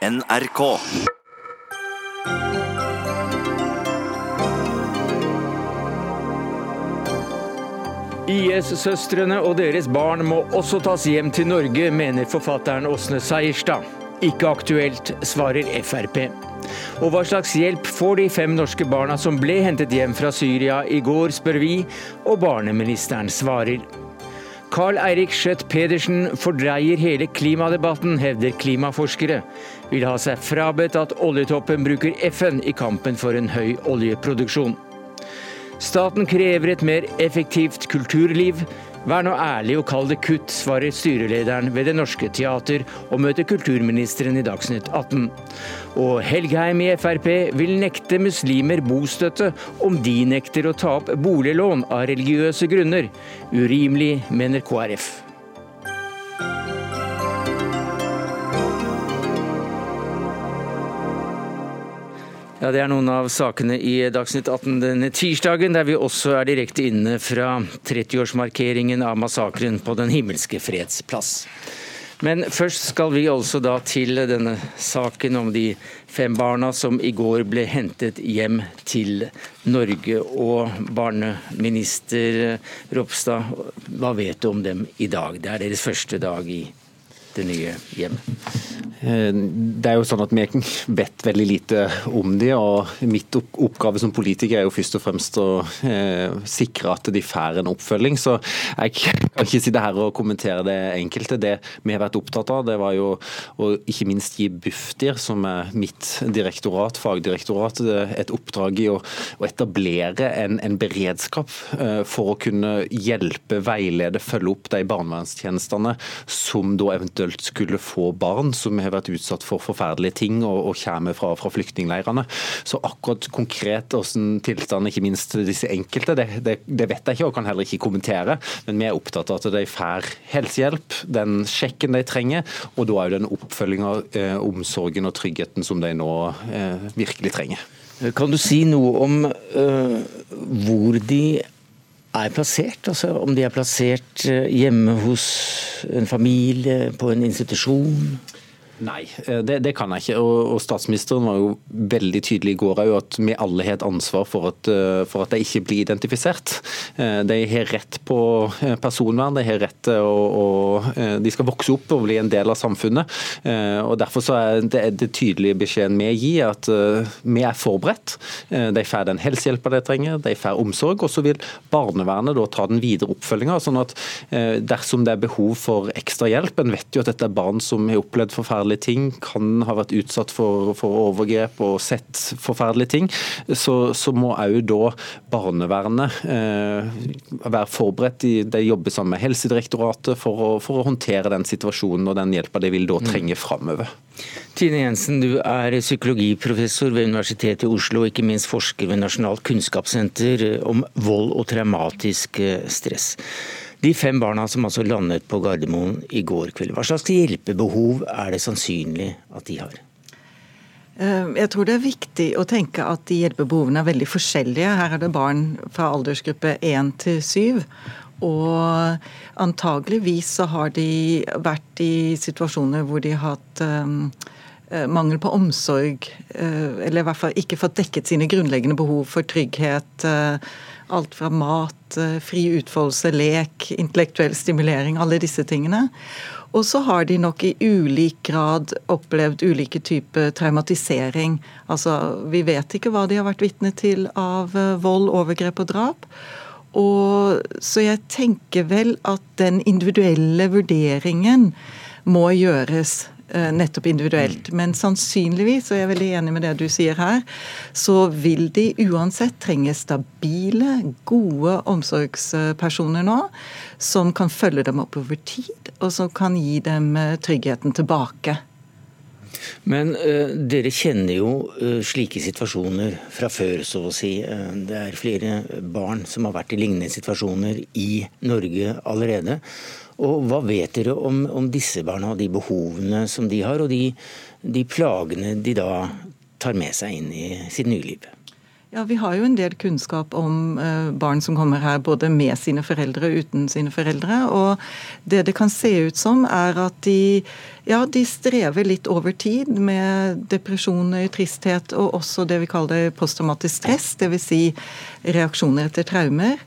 NRK. IS-søstrene og deres barn må også tas hjem til Norge, mener forfatteren Åsne Seierstad. Ikke aktuelt, svarer Frp. Og hva slags hjelp får de fem norske barna som ble hentet hjem fra Syria i går, spør vi, og barneministeren svarer. Carl Eirik Schjøtt Pedersen fordreier hele klimadebatten, hevder klimaforskere. Vil ha seg frabedt at oljetoppen bruker FN i kampen for en høy oljeproduksjon. Staten krever et mer effektivt kulturliv. Vær nå ærlig og kall det kutt, svarer styrelederen ved Det Norske Teater og møter kulturministeren i Dagsnytt 18. Og Helgheim i Frp vil nekte muslimer bostøtte om de nekter å ta opp boliglån av religiøse grunner. Urimelig, mener KrF. Ja, Det er noen av sakene i Dagsnytt 18 denne tirsdagen, der vi også er direkte inne fra 30-årsmarkeringen av massakren på Den himmelske freds plass. Men først skal vi altså da til denne saken om de fem barna som i går ble hentet hjem til Norge. Og barneminister Ropstad, hva vet du om dem i dag? Det er deres første dag i det nye hjemmet. Eh, det er jo sånn at Vi vet veldig lite om de, og mitt oppgave som politiker er jo først og fremst å eh, sikre at de får en oppfølging. Så Jeg kan ikke sitte her og kommentere det enkelte. Det vi har vært opptatt av, det var jo å ikke minst gi Bufdir, som er mitt direktorat, fagdirektorat, et oppdrag i å etablere en, en, beredskap eh, for å kunne hjelpe, veilede, følge opp de barnevernstjenestene som da eventuelt skulle få barn som har vært utsatt for forferdelige ting og, og kommer fra, fra flyktningleirene. Så akkurat konkret hvordan tilstanden, ikke minst disse enkelte, det, det, det, vet jeg ikke og kan heller ikke kommentere. Men vi er opptatt av at de får helsehjelp, den sjekken de trenger, og da òg den oppfølginga, eh, omsorgen og tryggheten som de nå eh, virkelig trenger. Kan du si noe om uh, hvor de er plassert? Altså om de er plassert eh, hjemme hos en familie, på en institusjon? Nei, eh, det, det, kan jeg ikke. Og, og, Statsministeren var jo veldig tydelig i går at vi alle har et ansvar for at, eh, for at de ikke blir identifisert. Eh, de har rett på personvern, de har rett til å, De skal vokse opp og bli en del av samfunnet. og Derfor så er det, det tydelige beskjeden vi gir, at vi er forberedt. De får den helsehjelpa de trenger, de får omsorg. Og så vil barnevernet da ta den videre oppfølginga. Sånn at dersom det er behov for ekstra hjelp, en vet jo at dette er barn som har opplevd forferdelig forferdelige ting, kan ha vært utsatt for, for overgrep og sett forferdelige ting, så, så må òg da barnevernet eh, være forberedt. De, de jobber sammen med Helsedirektoratet for å, for å, håndtere den situasjonen og den hjelpa de vil da mm. trenge framover. Tine Jensen, du er psykologiprofessor ved Universitetet i Oslo og ikke minst forsker ved Nasjonalt kunnskapssenter om vold og traumatisk eh, stress. De fem barna som altså landet på Gardermoen i går kveld, hva slags hjelpebehov er det sannsynlig at de har? Eh, jeg tror det er viktig å tenke at de hjelpebehovene er veldig forskjellige. Her er det barn fra aldersgruppe 1 til 7. Og antageligvis så har de vært i situasjoner hvor de har hatt um, mangel på omsorg, eller i hvert fall ikke fått dekket sine grunnleggende behov for trygghet, Alt fra mat, eh, fri utfoldelse, lek, intellektuell stimulering, alle disse tingene. Og så har de nok i ulik grad opplevd ulike typer traumatisering. Altså, vi vet ikke hva de har vært vitne til av eh, vold, overgrep og drap. Og, så jeg tenker vel at den individuelle vurderingen må gjøres nettopp individuelt. Mm. Men sannsynligvis, og jeg er veldig enig med det du sier her, så vil de uansett trenge stabile, gode omsorgspersoner nå, som kan følge dem opp over tid, og som kan gi dem eh, tryggheten tilbake. Men uh, dere kjenner jo uh, slike situasjoner fra før, så å si. Uh, det er flere barn som har vært i lignende situasjoner i Norge allerede. Og Hva vet dere om, om disse barna og de behovene som de har, og de, de, plagene de da tar med seg inn i sitt nye liv? Ja, Vi har jo en del kunnskap om uh, barn som kommer her både med sine foreldre og uten sine foreldre. Og det det kan se ut som, er at de, ja, de strever litt over tid med depresjoner, tristhet og også det vi kaller posttraumatisk stress, dvs. Si reaksjoner etter traumer.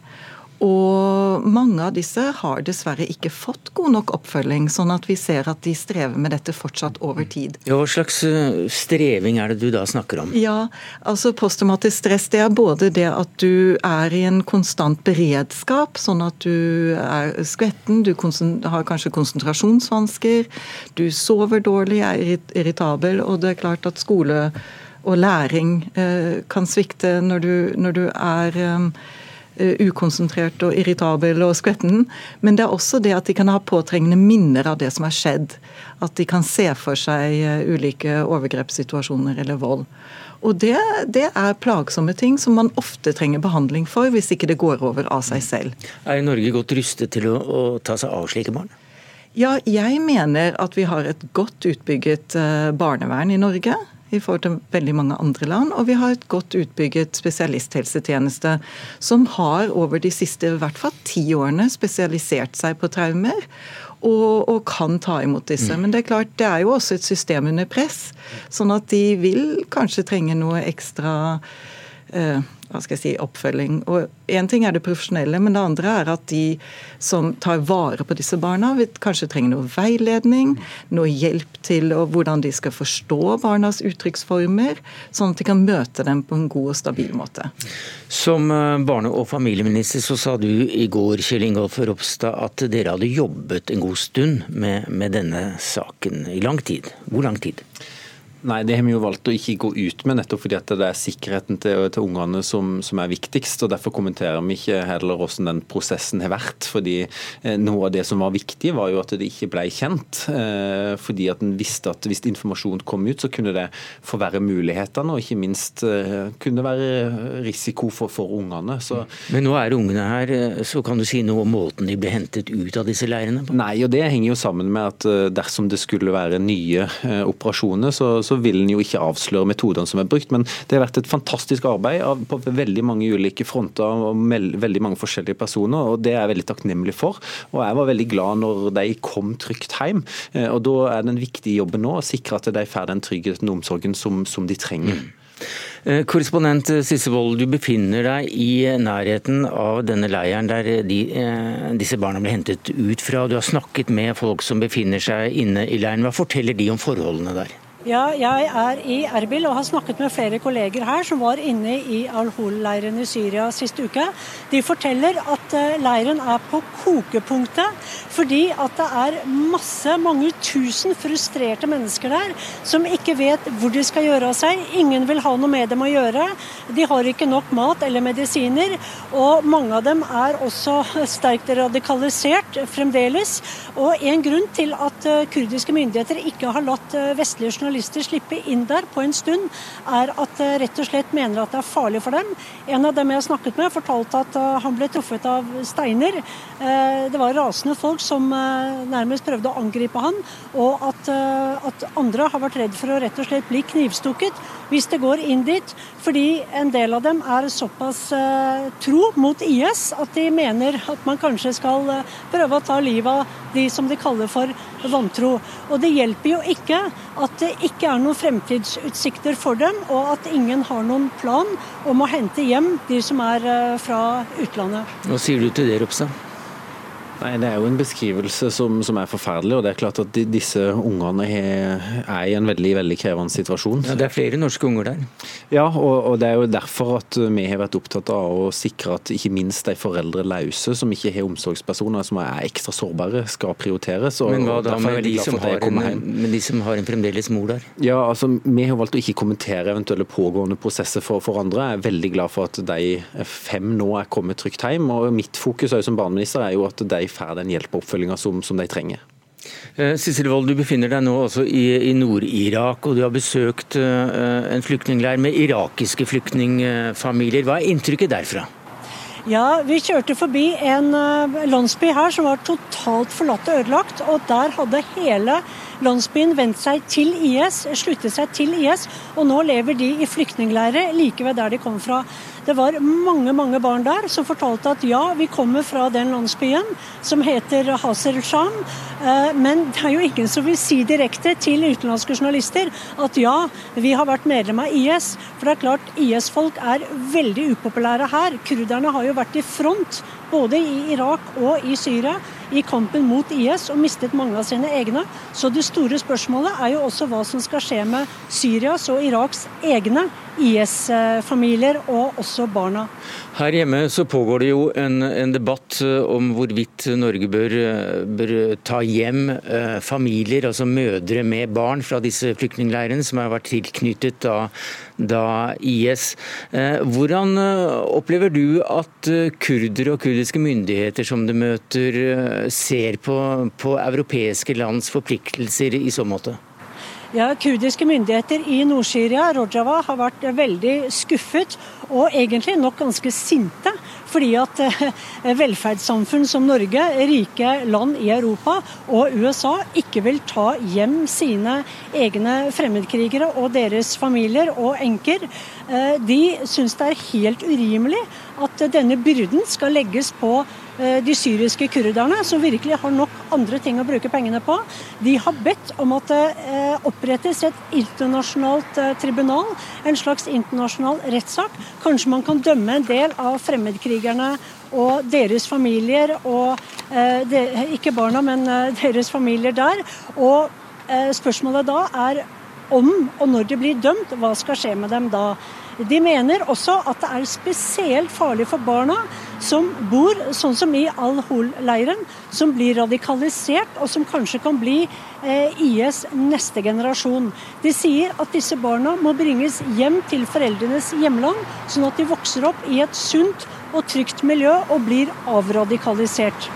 Og mange av disse har dessverre ikke fått god nok oppfølging, sånn at vi ser at de strever med dette fortsatt over tid. Ja, hva slags eh, streving er det du da snakker om? Ja, altså Posttraumatisk stress det er både det at du er i en konstant beredskap, sånn at du er skvetten, du har kanskje konsentrasjonsvansker, du sover dårlig, er irritabel, og det er klart at skole og læring eh, kan svikte når du, når du er eh, ukonsentrert og irritabel og skvetten. Men det er også det at de kan ha påtrengende minner av det som har skjedd. At de kan se for seg eh, ulike overgrepssituasjoner eller vold. Og det, det, er plagsomme ting som man ofte trenger behandling for, hvis ikke det går over av seg selv. Er Norge godt rustet til å, å ta seg av slike barn? Ja, jeg mener at vi har et godt utbygget eh, barnevern i Norge i forhold til veldig mange andre land. Og vi har et godt utbygget spesialisthelsetjeneste som har over de siste i hvert fall ti årene spesialisert seg på traumer. Og, og, kan ta imot disse. Mm. Men det er klart, det er jo også et system under press. Sånn at de vil kanskje trenge noe ekstra eh, hva skal jeg si, oppfølging. Og Én ting er det profesjonelle, men det andre er at de som tar vare på disse barna, kanskje trenger noe veiledning, noe hjelp til hvordan de skal forstå barnas uttrykksformer, sånn at de kan møte dem på en god og stabil måte. Som eh, barne- og familieminister så sa du i går Kjell Ingolf Ropstad, at dere hadde jobbet en god stund med, med denne saken i lang tid. Hvor lang tid? Nei, det har vi jo valgt å ikke gå ut med, nettopp fordi at det er sikkerheten til, til ungene som, som, er viktigst. og Derfor kommenterer vi ikke heller hvordan den prosessen har vært. fordi eh, Noe av det som var viktig, var jo at det ikke ble kjent. Eh, fordi at en visste at hvis informasjon kom ut, så kunne det forverre mulighetene, og ikke minst eh, kunne det være risiko for, for ungene. Så, Men nå er ungene her, eh, så kan du si noe om måten de ble hentet ut av disse leirene på? Nei, og det henger jo sammen med at eh, dersom det skulle være nye eh, operasjoner, så, så så vil en jo ikke avsløre metodene som er brukt. Men det har vært et fantastisk arbeid på veldig mange ulike fronter og veldig mange forskjellige personer, og det er jeg veldig takknemlig for. Og jeg var veldig glad når de kom trygt hjem. Eh, og da er den viktige jobben nå å sikre at de får den tryggheten og omsorgen som, som de trenger. Mm. Eh, korrespondent Sisse Wold, du befinner deg i nærheten av denne leiren der de, eh, disse barna ble hentet ut fra. Du har snakket med folk som befinner seg inne i leiren. Hva forteller de om forholdene der? Ja, jeg er i Erbil og har snakket med flere kolleger her som var inne i Al-Hol-leiren i Syria sist uke. De forteller at eh, leiren er på kokepunktet fordi at det er masse, mange tusen frustrerte mennesker der som ikke vet hvor de skal gjøre av seg. Ingen vil ha noe med dem å gjøre. De har ikke nok mat eller medisiner. Og mange av dem er også sterkt radikalisert fremdeles. Og en grunn til at eh, kurdiske myndigheter ikke har latt eh, vestlige journalister journalister slippe inn der på en stund, er at de rett og slett mener at det er farlig for dem. En av dem jeg har snakket med, fortalte at eh, han ble truffet av steiner. Eh, det var rasende folk som eh, nærmest prøvde å angripe han, og at, at andre har vært redd for å rett og slett bli knivstukket hvis det går inn dit. Fordi en del av dem er såpass tro mot IS at de mener at man kanskje skal prøve å ta livet av de som de kaller for vantro. Og det hjelper jo ikke at det ikke er noen fremtidsutsikter for dem, og at ingen har noen plan om å hente hjem de som er eh, fra utlandet. Hva sier du til det, Ropstad? Nei, Det er jo en beskrivelse som, som, er forferdelig. og det er klart at de, Disse ungene er i en veldig veldig krevende situasjon. Ja, Det er flere norske unger der? Ja, og, og, det er jo derfor at vi har vært opptatt av å sikre at ikke minst de foreldreløse som ikke har omsorgspersoner, som er ekstra sårbare, skal prioriteres. Og, Men hva da med de, som har en, med de som har en fremdeles mor der? Ja, altså Vi har valgt å ikke kommentere eventuelle pågående prosesser for, for andre. Jeg er veldig glad for at de fem nå er kommet trygt hjem. og Mitt fokus som barneminister er jo at de får den hjelp og oppfølginga som, som, de trenger. Eh, Sissel Wold, du befinner deg nå også i, i Nord-Irak, og du har besøkt uh, en flyktningleir med irakiske flyktningfamilier. Hva er inntrykket derfra? Ja, Vi kjørte forbi en uh, landsby her som var totalt forlatt og ødelagt. og Der hadde hele landsbyen vendt seg til IS, sluttet seg til IS, og nå lever de i flyktningleirer like ved der de kom fra. Det var mange mange barn der som fortalte at ja, vi kommer fra den landsbyen som heter Hazer Sham, eh, men det er jo ingen som vil si direkte til utenlandske journalister at ja, vi har vært medlem av IS. For det er klart, IS-folk er veldig upopulære her. Kurderne har jo vært i front både i Irak og i Syria i kampen mot IS og mistet mange av sine egne. Så det store spørsmålet er jo også hva som skal skje med Syrias og Iraks egne IS-familier, og også barna. Her hjemme så pågår det jo en, en debatt eh, om hvorvidt Norge bør, eh, bør, ta hjem eh, familier, altså mødre med barn fra disse flyktningleirene som har vært tilknyttet da, da IS. Eh, hvordan opplever du at kurdere og kurdiske myndigheter som du møter, ser på, på europeiske lands forpliktelser i så måte? Ja, Kurdiske myndigheter i Nord-Syria, Rojava, har vært veldig skuffet og egentlig nok ganske sinte. Fordi at eh, velferdssamfunn som Norge, rike land i Europa og USA ikke vil ta hjem sine egne fremmedkrigere og deres familier og enker. Eh, de syns det er helt urimelig at denne byrden skal legges på de syriske kurderne, som virkelig har nok andre ting å bruke pengene på. De har bedt om at det eh, opprettes et internasjonalt eh, tribunal, en slags internasjonal rettssak. Kanskje man kan dømme en del av fremmedkrigerne og deres familier, og ikke barna, men deres familier der. Og spørsmålet da er om og når de blir dømt, hva skal skje med dem da? De mener også at det er spesielt farlig for barna som bor sånn som i Al-Hol-leiren, som blir radikalisert og som kanskje kan bli eh, IS neste generasjon. De sier at disse barna må bringes hjem til foreldrenes hjemland, sånn at de vokser opp i et sunt og trygt miljø og blir avradikalisert.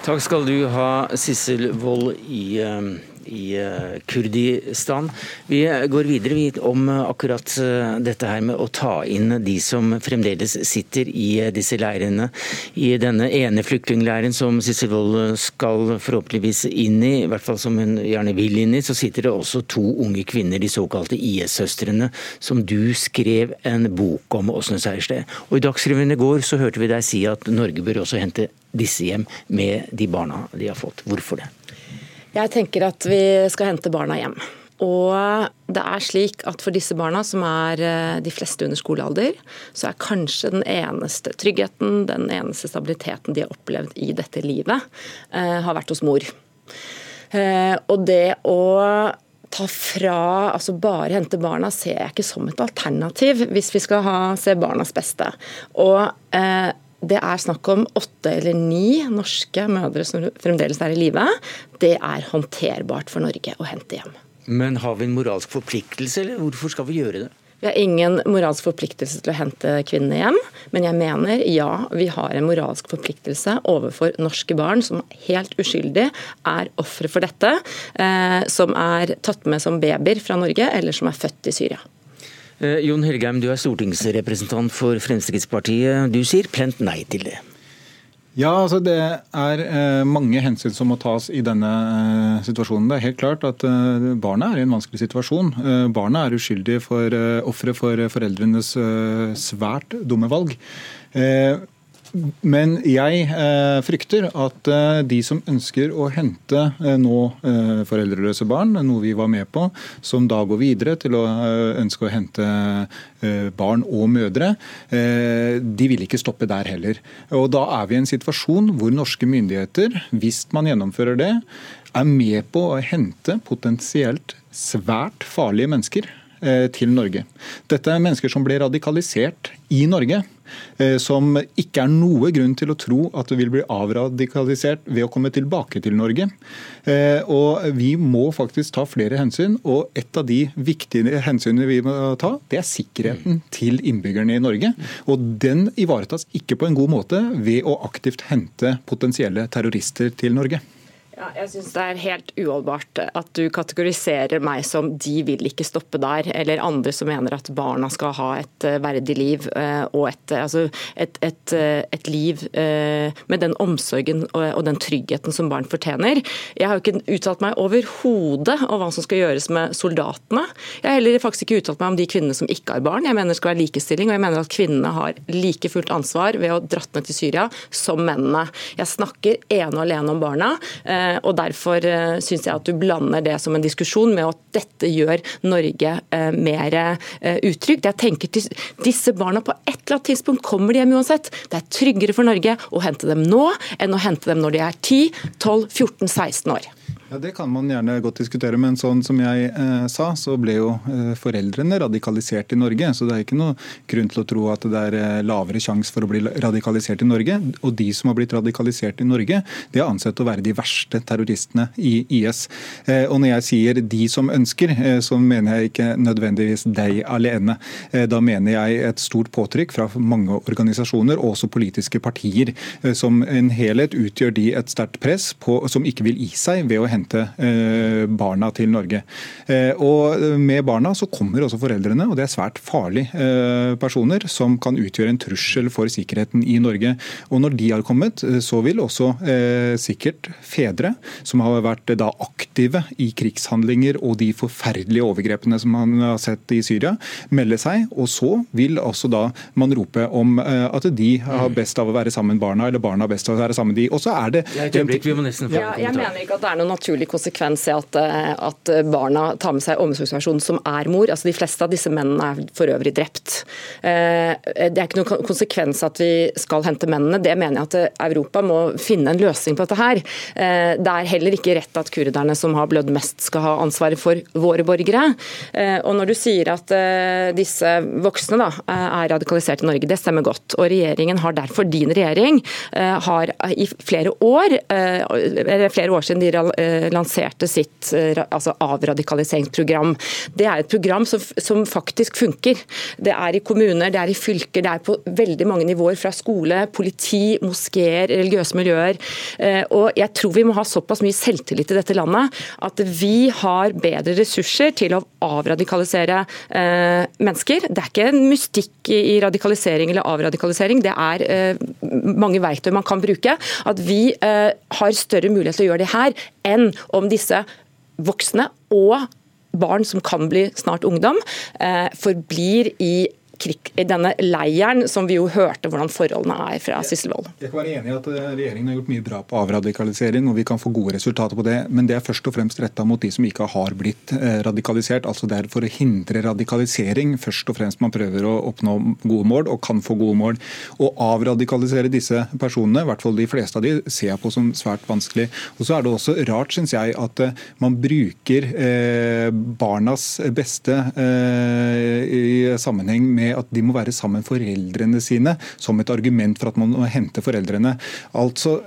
Takk skal du ha, Sissel Wold i eh, i eh, Kurdistan. Vi går videre om akkurat eh, dette her med å ta inn de som fremdeles sitter i eh, disse leirene. I denne ene flyktningleiren som Sissel Wold skal forhåpentligvis inn i, i hvert fall som hun gjerne vil inn i, så sitter det også to unge kvinner, de såkalte IS-søstrene, som du skrev en bok om, Åsne Seierstad. Og I Dagsrevyen i går så hørte vi deg si at Norge bør også hente disse hjem med de barna de har fått. Hvorfor det? Jeg tenker at vi skal hente barna hjem. Og det er slik at for disse barna, som er eh, de fleste under skolealder, så er kanskje den eneste tryggheten, den eneste stabiliteten de har opplevd i dette livet, eh, har vært hos mor. Eh, og det å ta fra, altså bare hente barna, ser jeg ikke som et alternativ hvis vi skal ha, se barnas beste. Og det er snakk om åtte eller ni norske mødre som fremdeles er i live. Det er håndterbart for Norge å hente hjem. Men har vi en moralsk forpliktelse, eller hvorfor skal vi gjøre det? Vi har ingen moralsk forpliktelse til å hente kvinnene hjem, men jeg mener ja, vi har en moralsk forpliktelse overfor norske barn som helt uskyldig er ofre for dette, eh, som er tatt med som babyer fra Norge, eller som er født i Syria. Eh, Jon Helgheim, du er stortingsrepresentant for Fremskrittspartiet. Du sier plent nei til det. Ja, altså Det er eh, mange hensyn som må tas i denne eh, situasjonen. Det er helt klart at Barna er i en vanskelig situasjon. Barna er uskyldige for eh, ofre for foreldrenes svært dumme valg. Men jeg eh, frykter at eh, de som ønsker å hente eh, nå foreldreløse barn, noe vi var med på, som da går videre til å ønske å hente barn og mødre, de vil ikke stoppe der heller. Og Da er vi i en situasjon hvor norske myndigheter, hvis man gjennomfører det, er med på å hente potensielt svært farlige mennesker til Norge. Dette er mennesker som ble radikalisert i Norge. Eh, som ikke er noe grunn til å tro at vil bli avradikalisert ved å komme tilbake til Norge. Eh, og Vi må faktisk ta flere hensyn, og et av de viktige hensynene vi må ta, det er sikkerheten til innbyggerne i Norge. Og Den ivaretas ikke på en god måte ved å aktivt hente potensielle terrorister til Norge. Ja, jeg syns det er helt uholdbart at du kategoriserer meg som 'de vil ikke stoppe der', eller andre som mener at barna skal ha et eh, verdig liv eh, og et, eh, altså et, et, et liv med den omsorgen og den tryggheten som barn fortjener. Jeg har jo ikke uttalt meg overhodet om hva som skal gjøres med soldatene. Jeg har heller faktisk ikke uttalt meg om de kvinnene som ikke har barn. Jeg mener det skal være likestilling, og jeg mener at kvinnene har like fullt ansvar ved å dratt ned til Syria som mennene. Jeg snakker ene og alene om barna. Eh, og Derfor eh, syns jeg at du blander det som en diskusjon med at dette gjør Norge eh, mer utrygt. Jeg tenker til Disse barna på et eller annet tidspunkt kommer de hjem uansett. Det er tryggere for Norge å hente dem nå enn å hente dem når de er 10, 12, 14, 16 år. Ja, Det kan man gjerne godt diskutere, men sånn som jeg eh, sa, så ble jo eh, foreldrene radikalisert i Norge. Så det er ikke noe grunn til å tro at det er eh, lavere sjanse for å bli radikalisert i Norge. Og de som har blitt radikalisert i Norge, de er ansett å være de verste terroristene i IS. Eh, og når jeg sier de som ønsker, eh, så mener jeg ikke nødvendigvis deg alene. Eh, da mener jeg et stort påtrykk fra mange organisasjoner, og også politiske partier. Som en helhet utgjør de et sterkt press på, som ikke vil gi seg ved å hente hente eh, barna til Norge. Eh, og Med barna så kommer også foreldrene, og det er svært farlige eh, personer som kan utgjøre en trussel for sikkerheten i Norge. Og Når de har kommet, så vil også sikkert fedre, som har vært da aktive i krigshandlinger og de forferdelige overgrepene som man har sett i Syria, melde seg. Og så vil også da man rope om at de har best av å være sammen med barna, eller barna har best av å være sammen med de. Og så er det... vi må nesten få ja, Jeg mener ikke at det er noe naturlig naturlig konsekvens i at, eh, at barna tar med seg omsorgspersonen som er mor. Altså De fleste av disse mennene er for øvrig drept. Eh, det er ikke noen konsekvens at vi skal hente mennene. Det mener jeg at eh, Europa må finne en løsning på dette her. Det er heller ikke rett at kurderne som har blødd mest skal ha ansvaret for våre borgere. Og når du sier at disse voksne da, er radikalisert i Norge, det stemmer godt. Og regjeringen har derfor, din regjering, har i flere år, eller flere år siden de lanserte sitt eh, altså avradikaliseringsprogram. Det er et program som, som, faktisk funker. Det er i kommuner, det er i fylker, det er på veldig mange nivåer. Fra skole, politi, moskeer, religiøse miljøer. Eh, og jeg tror vi må ha såpass mye selvtillit i dette landet at vi har bedre ressurser til å avradikalisere eh, mennesker. Det er ikke en mystikk i radikalisering eller avradikalisering, det er mange verktøy man kan bruke. At vi har større mulighet til å gjøre det her enn om disse voksne og barn som kan bli snart ungdom, eh, forblir i denne leiren, som vi jo hørte hvordan forholdene er fra Sysselvold. Jeg kan være enig i at eh, regjeringen har gjort mye bra på avradikalisering, og vi kan få gode resultater på det. Men det er først og fremst retta mot de som ikke har blitt eh, radikalisert. altså Det er for å hindre radikalisering først og fremst man prøver å oppnå gode mål, og kan få gode mål. Å avradikalisere disse personene, i hvert fall de fleste av de, ser jeg på som svært vanskelig. Og så er det også rart, syns jeg, at eh, man bruker barnas beste i sammenheng med at de må være sammen med foreldrene sine, som et argument for at man må hente foreldrene. Altså,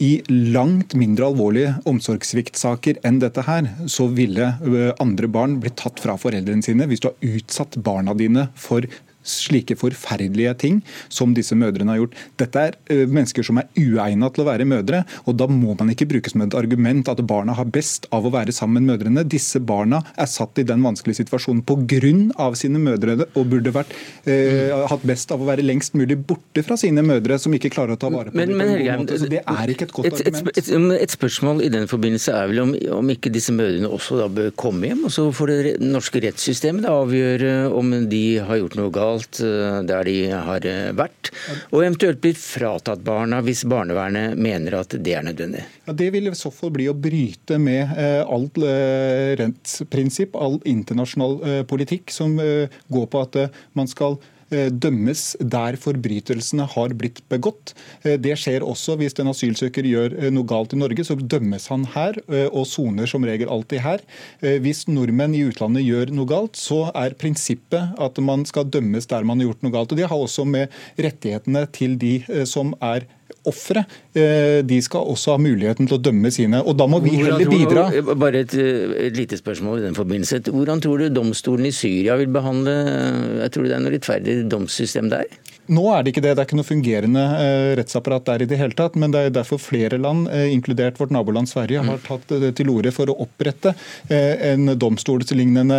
i langt mindre alvorlige omsorgssviktsaker enn dette her, så ville andre barn blitt tatt fra foreldrene sine hvis du har utsatt barna dine for slike forferdelige ting som disse mødrene har gjort. Dette er mennesker som er uegna til å være mødre, og da må man ikke bruke som et argument at barna har best av å være sammen med mødrene. Disse barna er satt i den vanskelige situasjonen pga. sine mødre og burde vært, eh, hatt best av å være lengst mulig borte fra sine mødre, som ikke klarer å ta vare på men, dem på en god måte. Så det er ikke et godt et, argument. Et, et, et, spørsmål i den forbindelse er vel om, om ikke disse mødrene også da bør komme hjem, og så får det norske rettssystemet avgjøre om de har gjort noe galt eh, der de har eh, vært, og eventuelt blir fratatt barna hvis barnevernet mener at det er nødvendig. Ja, Det vil i så fall bli å bryte med eh, alt rentsprinsipp, all internasjonal politikk som går på at man skal dømmes der forbrytelsene har blitt begått. Det skjer også hvis en asylsøker gjør noe galt i Norge, så dømmes han her og soner som regel alltid her. Hvis nordmenn i utlandet gjør noe galt, så er prinsippet at man skal dømmes der man har gjort noe galt. Og Det har også med rettighetene til de som er ofre. Eh, de skal også ha muligheten til å dømme sine. og Da må vi heller bidra. Du, bare et, et, lite spørsmål i den forbindelse. Hvordan tror du domstolen i Syria vil behandle Jeg tror det er noe rettferdig domssystem der? Nå er det ikke det. Det er ikke noe fungerende eh, rettsapparat der i det hele tatt. Men det er derfor flere land, eh, inkludert vårt naboland Sverige, har tatt eh, til orde for å opprette en domstolslignende,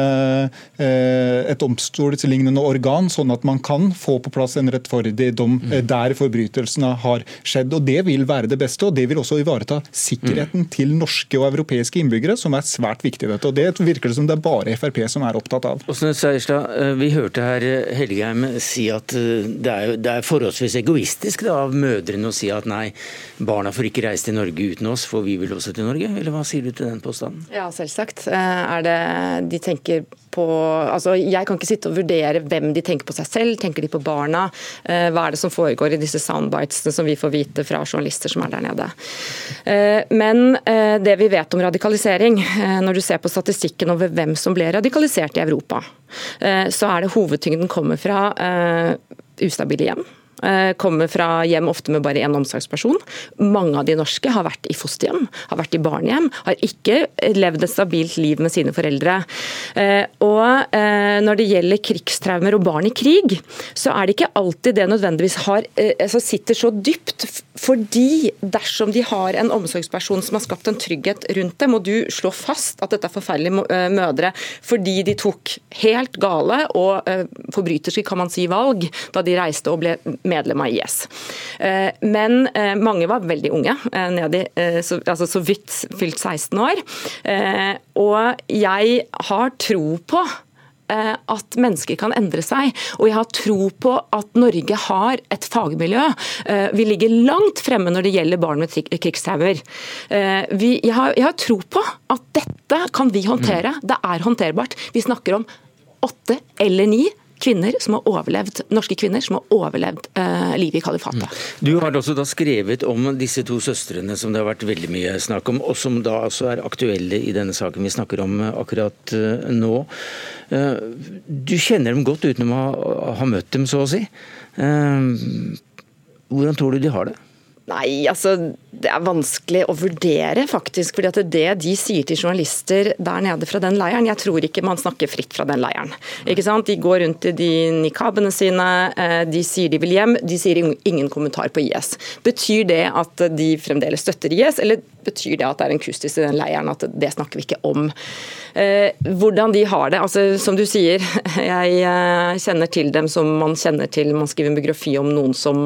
et domstolslignende organ, sånn at man kan få på plass en rettferdig dom der forbrytelsene har skjedd. Og Det vil være det beste, og det vil også ivareta sikkerheten til norske og europeiske innbyggere, som er svært viktig i dette. Og Det virker det som det er bare Frp som er opptatt av. Åsne Seierstad, vi hørte her Helgheim si at det er er, det er forholdsvis egoistisk da, av mødrene å si at nei, barna får ikke reise til Norge uten oss, for vi vil også til Norge. Eller hva sier du til den påstanden? Ja, selvsagt. Eh, er det de tenker på altså Jeg kan ikke sitte og vurdere hvem de tenker på seg selv, tenker de på barna? Eh, hva er det som foregår i disse soundbitesene som vi får vite fra journalister som er der nede? Eh, men det vi vet om radikalisering, når du ser på statistikken over hvem som ble radikalisert i Europa, så er det hovedtyngden kommer fra ustabile hjem. Eh, kommer fra hjem ofte med bare én omsorgsperson. Mange av de norske har vært i fosterhjem, har vært i barnehjem, har ikke levd et stabilt liv med sine foreldre. Eh, og eh, Når det gjelder krigstraumer og barn i krig, så er det ikke alltid det nødvendigvis har, altså sitter så dypt. Fordi dersom de har en omsorgsperson som har skapt en trygghet rundt dem, og du slår fast at dette er forferdelige mødre fordi de tok helt gale og forbryterske kan man si, valg da de reiste og ble medlem av IS. Eh, men eh, mange var veldig unge, eh, nedi, altså så vidt fylt 16 år. Og jeg har tro på at mennesker kan endre seg. Og jeg har tro på at Norge har et fagmiljø. Vi ligger langt fremme når det gjelder barn med krigstraumer. Jeg, jeg, har tro på at dette kan vi håndtere. Det er håndterbart. Vi snakker om åtte eller ni kvinner som har overlevd, norske kvinner som har overlevd eh, livet i kalifatet. Mm. Du har også da skrevet om disse to søstrene som det har vært veldig mye snakk om, og som da altså er aktuelle i denne saken vi snakker om eh, akkurat uh, nå. Uh, du kjenner dem godt uten å ha møtt dem, så å si. Hvordan tror du de har det? Nei, altså det er vanskelig å vurdere, faktisk. fordi at det de sier til journalister der nede fra den leiren Jeg tror ikke man snakker fritt fra den leiren. Ikke sant? De går rundt i de nikabene sine, eh, de sier de vil hjem, de sier ingen kommentar på IS. Betyr det at de fremdeles støtter IS, eller betyr det at det er en kustis i den leiren? At det snakker vi ikke om. Eh, hvordan de har det. altså Som du sier, jeg eh, kjenner til dem som man kjenner til Man skriver en biografi om noen som,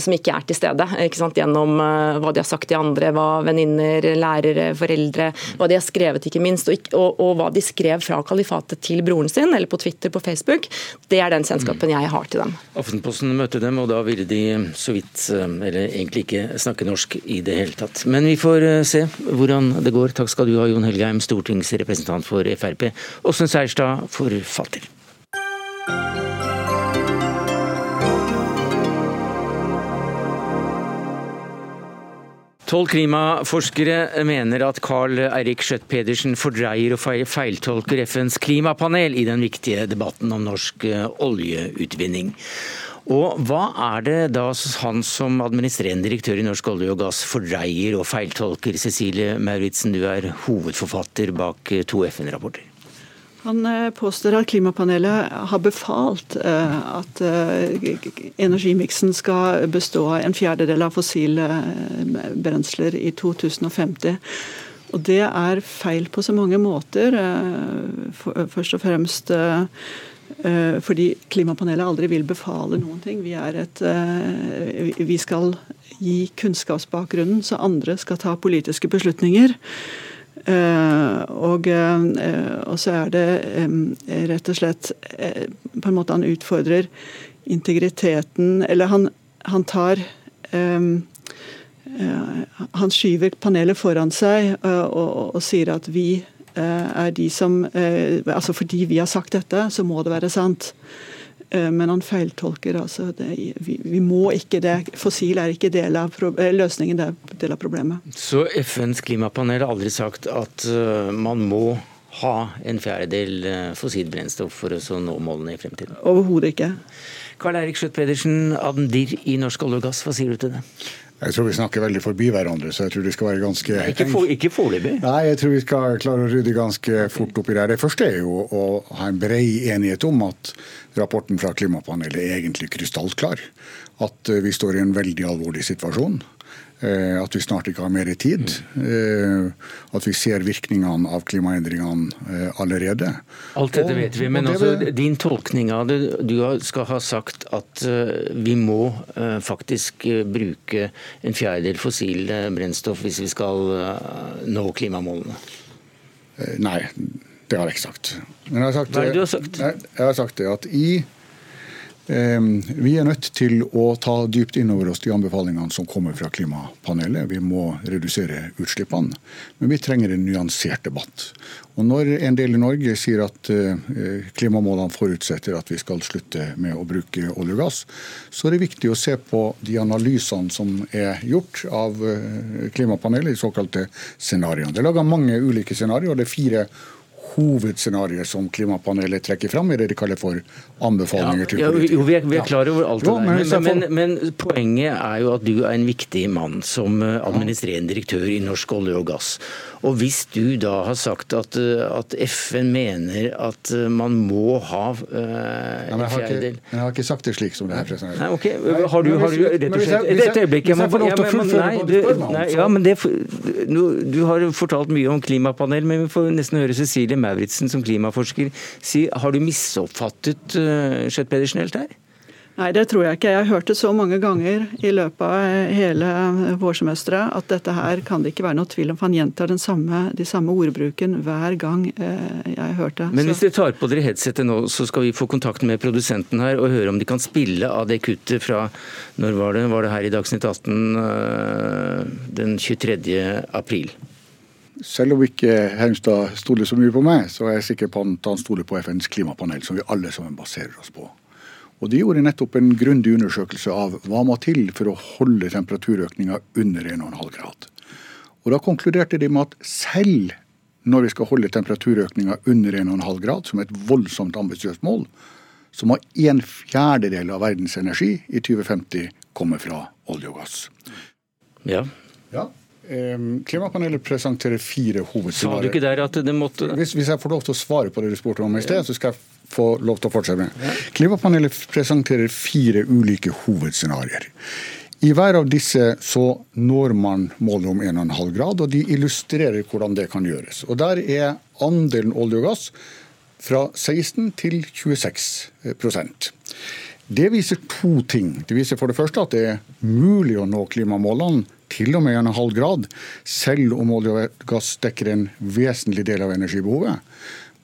som ikke er til stede. ikke sant? Gjennom hva de har sagt til andre, hva venninner, lærere, foreldre, hva de har skrevet ikke minst, og, og, og, hva de skrev fra kalifatet til broren sin, eller på Twitter, på Facebook. Det er den kjennskapen jeg har til dem. Aftenposten møtte dem, og da ville de så vidt, eh, eller egentlig ikke snakke norsk i det hele tatt. Men vi får eh, se hvordan det går. Takk skal du ha, Jon Helgheim, stortingsrepresentant for Frp. Åsne Seierstad, forfatter. Tolv klimaforskere mener at Carl Eirik Schjøtt-Pedersen fordreier og feiltolker FNs klimapanel i den viktige debatten om norsk eh, oljeutvinning. Og Hva er det da han som administrerende direktør i Norsk olje og gass fordreier og feiltolker? Cecilie Mauritzen, du er hovedforfatter bak eh, to FN-rapporter. Han eh, påstår at klimapanelet har befalt eh, at eh, energimiksen skal bestå av en fjerdedel av fossile brensler i 2050. Og det er feil på så mange måter. Først og fremst fordi klimapanelet aldri vil befale noen ting. Vi, et, vi skal gi kunnskapsbakgrunnen, så andre skal ta politiske beslutninger. Eh, og, eh, og, så er det rett og slett eh, På en måte han utfordrer integriteten Eller han, han tar Han skyver panelet foran seg og, og, og sier at vi er de som Altså fordi vi har sagt dette, så må det være sant. Eh, men han feiltolker. altså det, vi, vi, må ikke det. Fossil er ikke del av eh, løsningen, det er del av problemet. Så FNs klimapanel har aldri sagt at uh, man må ha en fjerdedel fossilt brennstoff for å nå målene i fremtiden? Overhodet ikke. Karl Eirik Skjøtt Pedersen, Adendir i Norsk olje og gass, hva sier du til det? Jeg tror vi snakker veldig forbi hverandre, så jeg tror det skal være ganske Ikke, for, ikke foreløpig. Nei, jeg tror vi skal klare å rydde ganske fort oppi der. Det første er jo å ha en brei enighet om at rapporten fra klimapanelet egentlig krystallklar. At eh, vi står i en veldig alvorlig situasjon. Eh, at vi snart ikke har mer tid. Eh, at vi ser virkningene av klimaendringene allerede. Alt dette vet vi, men altså, din tolkning av det Du skal ha sagt at vi må faktisk bruke en fjerdedel fossil brennstoff hvis vi skal nå klimamålene? Nei, det har jeg ikke sagt. Men jeg har sagt, Hva er det du har sagt? Jeg har sagt det at i vi er nødt til å ta dypt inn over oss de anbefalingene som kommer fra klimapanelet. Vi må redusere utslippene. Men vi trenger en nyansert debatt. Og Når en del i Norge sier at eh, klimamålene forutsetter at vi skal slutte med å bruke olje og gass, så er det viktig å se på de analysene som er gjort av eh, klimapanelet, de såkalte scenarioene. Det er laga mange ulike scenarioer. Det er fire hovedscenarioet som klimapanelet trekker fram, i det de kaller for anbefalinger ja, til politikere. Jo, vi er, vi er, klar over alt det der. Men, men, men, poenget er jo at du er en viktig mann som eh, administrerende direktør i Norsk olje og gass. Og hvis du da har sagt at, eh, at FN mener at eh, man må ha uh, en fjerdedel Jeg har ikke sagt det slik som det her. Nei, ok. Har du, har du rett og slett I dette øyeblikket jeg får lov til å fullføre hva du nei, Ja, men det, du har fortalt mye om klimapanel, men vi får nesten høre Cecilie Mauritzen som klimaforsker si har du misoppfattet uh, Schjøtt-Pedersen helt her? Nei, det tror jeg ikke. Jeg har hørt det så mange ganger i løpet av hele vårsemesteret at dette her kan det ikke være noe tvil om. Han gjentar den samme, de samme ordbruken hver gang eh, jeg har hørt det. Men hvis dere tar på dere headsetet nå, så skal vi få kontakt med produsenten her og høre om de kan spille av det kuttet fra Når var det? Var det her i Dagsnytt 18 eh, den 23. april? Selv om ikke Haugstad stoler så mye på meg, så er jeg sikker på at han stoler på FNs klimapanel, som vi alle sammen baserer oss på. Og De gjorde nettopp en grundig undersøkelse av hva må til for å holde temperaturøkninga under 1,5 grad. Og Da konkluderte de med at selv når vi skal holde temperaturøkninga under 1,5 grad, som er et voldsomt ambisiøst mål, så må en fjerdedel av verdens energi i 2050 komme fra olje og gass. Ja. ja. Klimapanelet presenterer fire hovedscenarioer. Sa du ikke der at det måtte hvis, hvis, jeg får lov til å svare på det du spurte om i sted, så skal jeg få lov til å fortsette med. Klimapanelet presenterer fire ulike hovedscenarioer. I hver av disse så når man målet om 1,5 grad, og de illustrerer hvordan det kan gjøres. Og Der er andelen olje og gass fra 16 til 26% Det viser to ting. Det viser for det første at det er mulig å nå klimamålene til og med 1,5 grad, selv om olje og gass dekker en vesentlig del av energibehovet.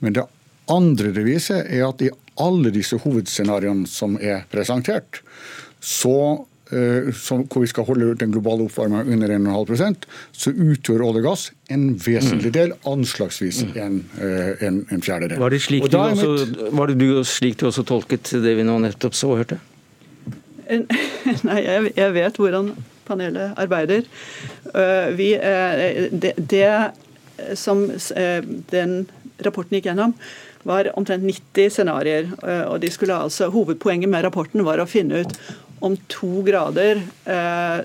Men det andre det viser, er at i alle disse hovedscenarioene som er presentert, så eh, som, hvor vi skal holde den globale oppvarmingen under 1,5 så utgjør olje og gass en vesentlig mm. del, anslagsvis en, eh, en, en fjerdedel. Var det, slik du også, var det du slik du også tolket det vi nå nettopp så og hørte? Nei, jeg, jeg vet hvordan panelet arbeider. Eh, vi, eh, det, det som eh, den rapporten gikk gjennom, var omtrent 90 scenarioer. og de skulle altså, Hovedpoenget med rapporten var å finne ut om to grader,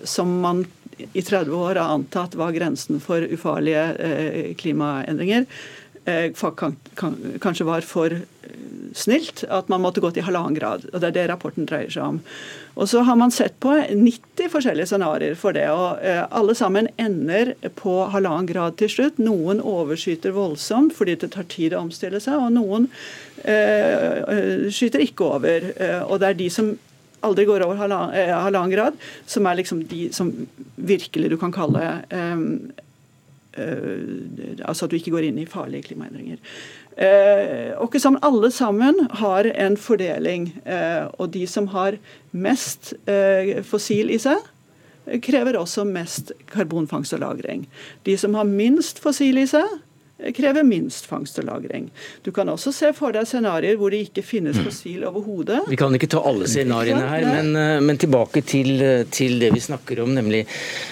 som man i 30 år har antatt var grensen for ufarlige klimaendringer, kanskje var for snilt at man måtte gå til halvannen grad. og Det er det rapporten dreier seg om. Og Så har man sett på 90 forskjellige scenarioer for det. og eh, Alle sammen ender på halvannen grad til slutt. Noen overskyter voldsomt fordi det tar tid å omstille seg, og noen eh, eh skyter ikke over. Eh, og det er de som aldri går over halvannen, eh, grad, som er liksom de som virkelig du kan kalle eh, altså at du ikke går inn i farlige klimaendringer. Eh, og sammen, alle sammen har en fordeling. Eh, og de som har mest eh, fossil i seg, krever også mest karbonfangst og -lagring. De som har minst fossil i seg, krever minst fangst og lagring. Du kan også se for deg scenarioer hvor det ikke finnes mm. fossil overhodet. Vi kan ikke ta alle scenarioene her, men, eh, men tilbake til, til, det vi snakker om, nemlig,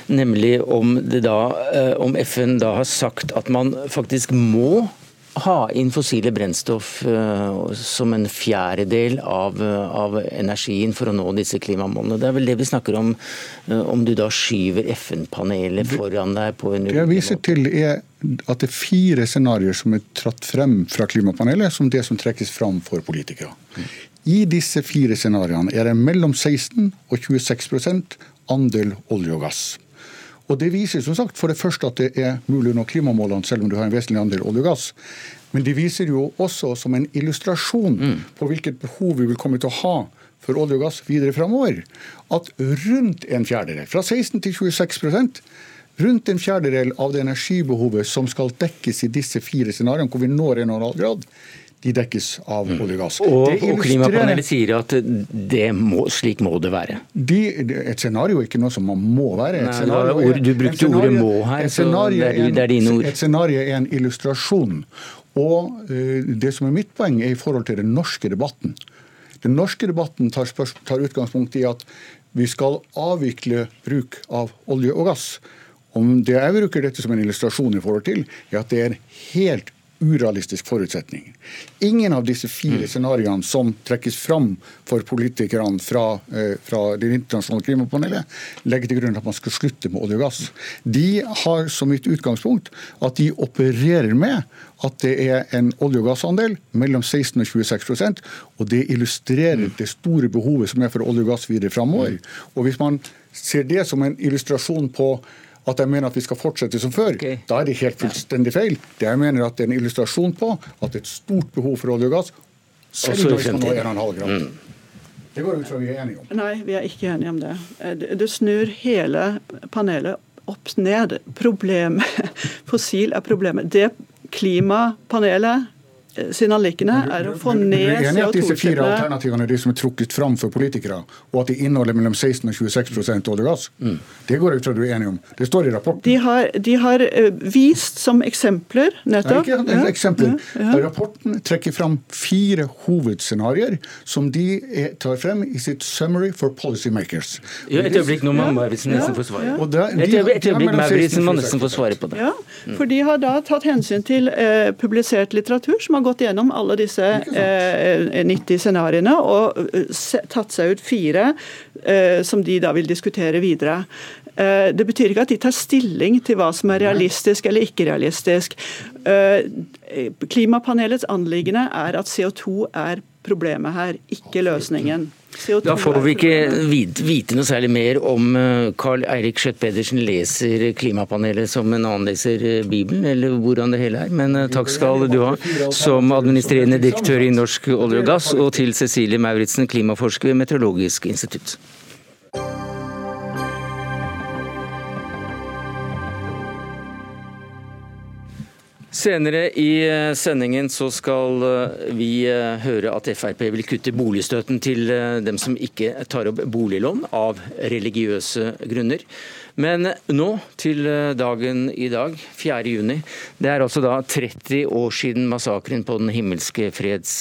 nemlig om, da, eh, om FN da har sagt at man faktisk må ha inn fossile brennstoff uh, som en fjerdedel av, av, energien for å nå disse klimamålene. Det er vel det vi snakker om, uh, om du da skyver FN-panelet foran deg på en Det jeg viser til er at det er fire scenarioer som er tratt frem fra klimapanelet som det som trekkes fram for politikere. I disse fire scenarioene er det mellom 16 og 26% andel olje og gass. Og Det viser som sagt for det første at det er mulig å nå klimamålene selv om du har en vesentlig andel olje og gass. Men det viser jo også som en illustrasjon mm. på hvilket behov vi vil komme til å ha for olje og gass videre framover, at rundt en fjerdedel, fra 16 til 26% rundt en fjerdedel av det energibehovet som skal dekkes i disse fire scenarioene, hvor vi når 1,5 grad, de dekkes av mm. olje og gass. Og, og Klimapanelet sier at må, slik må det være? De, et scenario er ikke noe som man må være. Nei, ord, du brukte scenario, ordet 'må' her, så det er, det er dine ord. Et scenario er en illustrasjon. Og uh, det som er mitt poeng, er i forhold til den norske debatten. Den norske debatten tar, tar utgangspunkt i at vi skal avvikle bruk av olje og gass. Om det jeg bruker dette som en illustrasjon i forhold til, er at det er helt urealistisk forutsetning. Ingen av disse fire mm. scenarioene som trekkes fram for politikerne fra, eh, fra Det internasjonale klimapanelet, legger til grunn at man skal slutte med olje og gass. De har som mitt utgangspunkt at de opererer med at det er en olje- og gassandel mellom 16 og 26% og det illustrerer mm. det store behovet som er for olje og gass videre framover. Mm. Og hvis man ser det som en illustrasjon på at jeg mener at vi skal fortsette som før, okay. da er det helt fullstendig feil. Det jeg mener at det er en illustrasjon på at det er et stort behov for olje og gass, selv om vi skal nå 1,5 grad. Mm. Det går ut fra vi er enige om. Nei, vi er ikke enige om det. Det snur hele panelet opp ned. Problemet Fossil er problemet. Det klimapanelet sin anliggende er å få ned CO2-utslippene. Du er enig at disse fire alternativene er de som er trukket fram for politikere, og at de inneholder mellom 16 og 26 olje og gass? Mm. Det går jeg ut fra du er enig om. Det står i rapporten. De har, de har eh, vist som eksempler, nettopp. Nei, ikke eksempler. Ja, ja. Rapporten trekker fram fire hovedscenarioer som de er, tar frem i sitt 'Summary for Policymakers'. Ja, et øyeblikk, nå må Mauritzen nesten få svare. Et øyeblikk, Mauritzen må nesten få svare på det. Ja, for de har da tatt hensyn til eh, publisert litteratur som har gått gjennom alle disse eh, 90 scenarioene og eh, tatt seg ut fire eh, som de da vil diskutere videre. Eh, det betyr ikke at de tar stilling til hva som er realistisk eller ikke realistisk. Eh, klimapanelets anliggende er at CO2 er problemet her, ikke løsningen. Da får vi ikke vite noe særlig mer om Carl eh, Eirik Schjøtt-Pedersen leser Klimapanelet som en annen leser eh, Bibelen, eller hvordan det hele er. Men eh, takk skal du ha som administrerende direktør i Norsk olje og gass, og til Cecilie Mauritzen, klimaforsker ved Meteorologisk institutt. Senere i eh, sendingen så skal eh, vi eh, høre at Frp vil kutte boligstøtten til dem som ikke tar opp boliglån av religiøse grunner. Men nå til dagen i dag, 4. juni. Det er altså da 30 år siden massakren på Den himmelske freds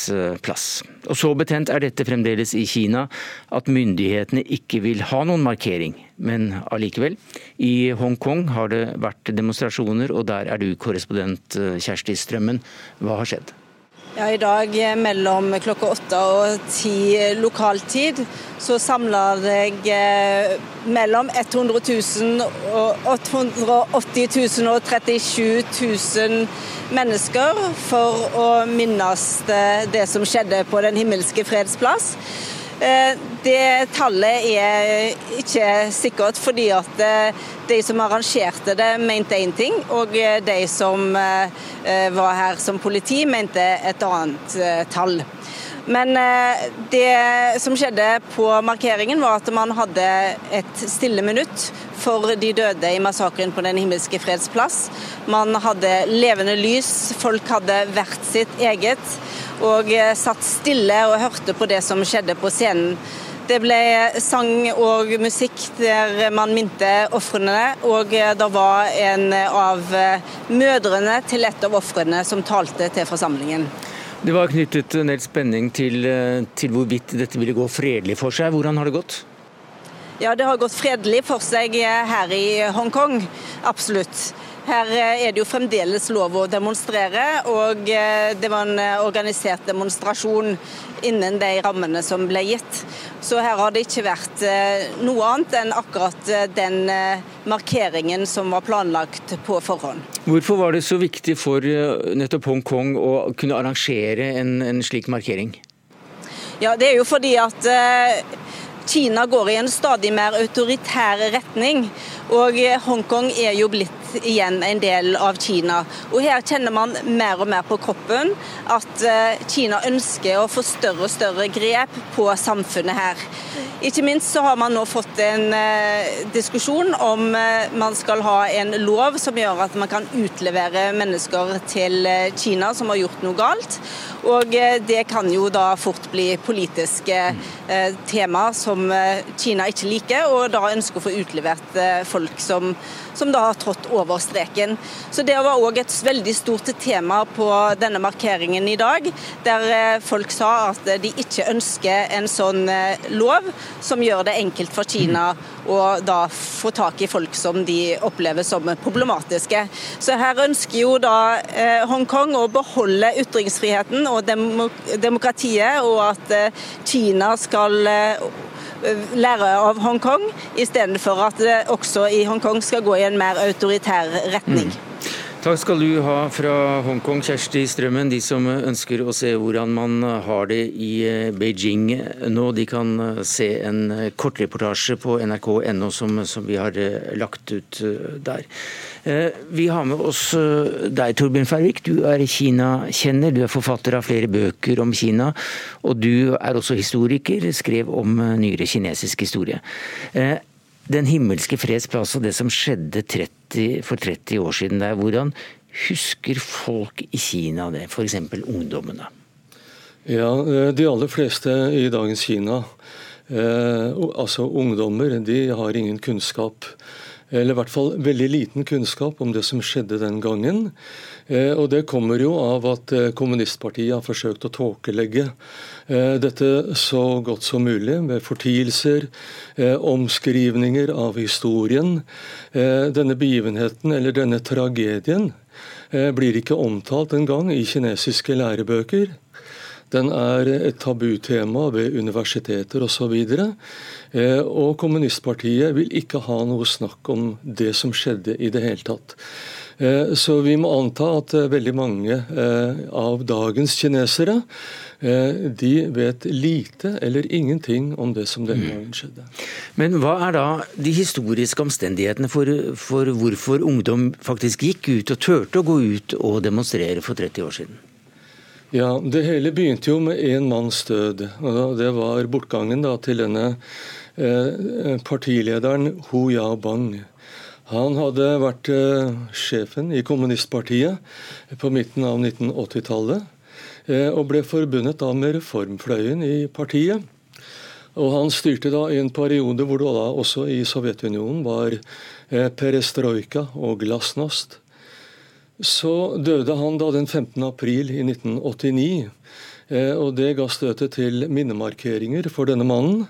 plass. Og så betent er dette fremdeles i Kina at myndighetene ikke vil ha noen markering. Men allikevel. I Hongkong har det vært demonstrasjoner, og der er du korrespondent eh, Kjersti Strømmen. Hva har skjedd? Ja, I dag mellom klokka åtte og ti lokaltid så samler jeg eh, mellom 100 000 og 880 000 og 37 000 mennesker for å minnes det som skjedde på Den himmelske freds plass. Eh, det tallet er ikke sikkert, fordi at eh, de som arrangerte det, mente én ting, og eh, de som var her som politi, mente et annet tall. Men det som skjedde på markeringen, var at man hadde et stille minutt for de døde i massakren på Den himmelske freds plass. Man hadde levende lys, folk hadde hvert sitt eget og eh, satt stille og hørte på det som skjedde på scenen. Det ble sang og musikk der man minte ofrene, og eh, det var en av eh, mødrene til et av ofrene som talte til forsamlingen. Det var knyttet en del spenning til, til hvorvidt dette ville gå fredelig for seg. Hvordan har det gått? Ja, Det har gått fredelig for seg her i Hongkong, absolutt. Her er det jo fremdeles lov å demonstrere, og det var en organisert demonstrasjon innen de rammene som ble gitt. Så her har det ikke vært noe annet enn akkurat den markeringen som var planlagt på forhånd. Hvorfor var det så viktig for nettopp Hongkong å kunne arrangere en, en slik markering? Ja, Det er jo fordi at Kina går i en stadig mer autoritær retning. Og Hongkong er jo blitt igjen en del av Kina. Og her kjenner man mer og mer på kroppen at eh, Kina ønsker å få større og større grep på samfunnet her. Ikke minst så har man nå fått en eh, diskusjon om eh, man skal ha en lov som gjør at man kan utlevere mennesker til Kina som har gjort noe galt. Og det kan jo da fort bli politiske tema som Kina ikke liker, og da ønsker å få utlevert folk som, som da har trådt over streken. Så Det var òg et veldig stort tema på denne markeringen i dag, der eh, folk sa at de ikke ønsker en sånn eh, lov som gjør det enkelt for Kina å da få tak i folk som de opplever som problematiske. Så her ønsker jo da eh, Hongkong å beholde ytringsfriheten og demokratiet, og at Kina skal lære av Hongkong, istedenfor at det også i Hongkong skal gå i en mer autoritær retning. Mm. Takk skal du ha fra Hongkong, Kjersti Strømmen. De som ønsker å se hvordan man har det i eh, Beijing nå, de kan eh, se en eh, kortreportasje på nrk.no som, som, vi har lagt ut der. Vi har med oss deg, Torbjørn Færvik. Du er Kina-kjenner. Du er forfatter av flere bøker om Kina. Og du er også historiker, skrev om nyere kinesisk historie. Den himmelske freds plass og det som skjedde 30, for 30 år siden der, hvordan husker folk i Kina det, f.eks. ungdommene? Ja, eh, De aller fleste i dagens Kina, eh, altså ungdommer, de har ingen kunnskap eller i hvert fall veldig liten kunnskap om det som skjedde den gangen. Eh, og Det kommer jo av at eh, kommunistpartiet har forsøkt å tåkelegge eh, dette så godt som mulig, med fortielser, omskrivninger av historien. Denne begivenheten, eller denne tragedien, blir ikke omtalt engang i kinesiske lærebøker. Den er et tabutema ved universiteter osv. Og, eh, og kommunistpartiet vil ikke ha noe snakk om det som skjedde i det hele tatt. Eh, så vi må anta at eh, veldig mange av dagens kinesere de vet lite eller ingenting om det som denne mm. gangen skjedde. Men hva er da de historiske omstendighetene for, for hvorfor ungdom faktisk gikk ut og turte å gå ut og demonstrere for 30 år siden? Ja, Det hele begynte jo med én manns død. og Det var bortgangen da til denne eh, partilederen Hu Yao-bang. Han hadde vært eh, sjefen i kommunistpartiet på midten av 1980-tallet. Eh, og ble forbundet da med reformfløyen i partiet. Og Han styrte da i en periode hvor det da også i Sovjetunionen var perestrojka og glasnost. Så døde han da den 15. april i 1989. Eh, og Det ga støtet til minnemarkeringer for denne mannen.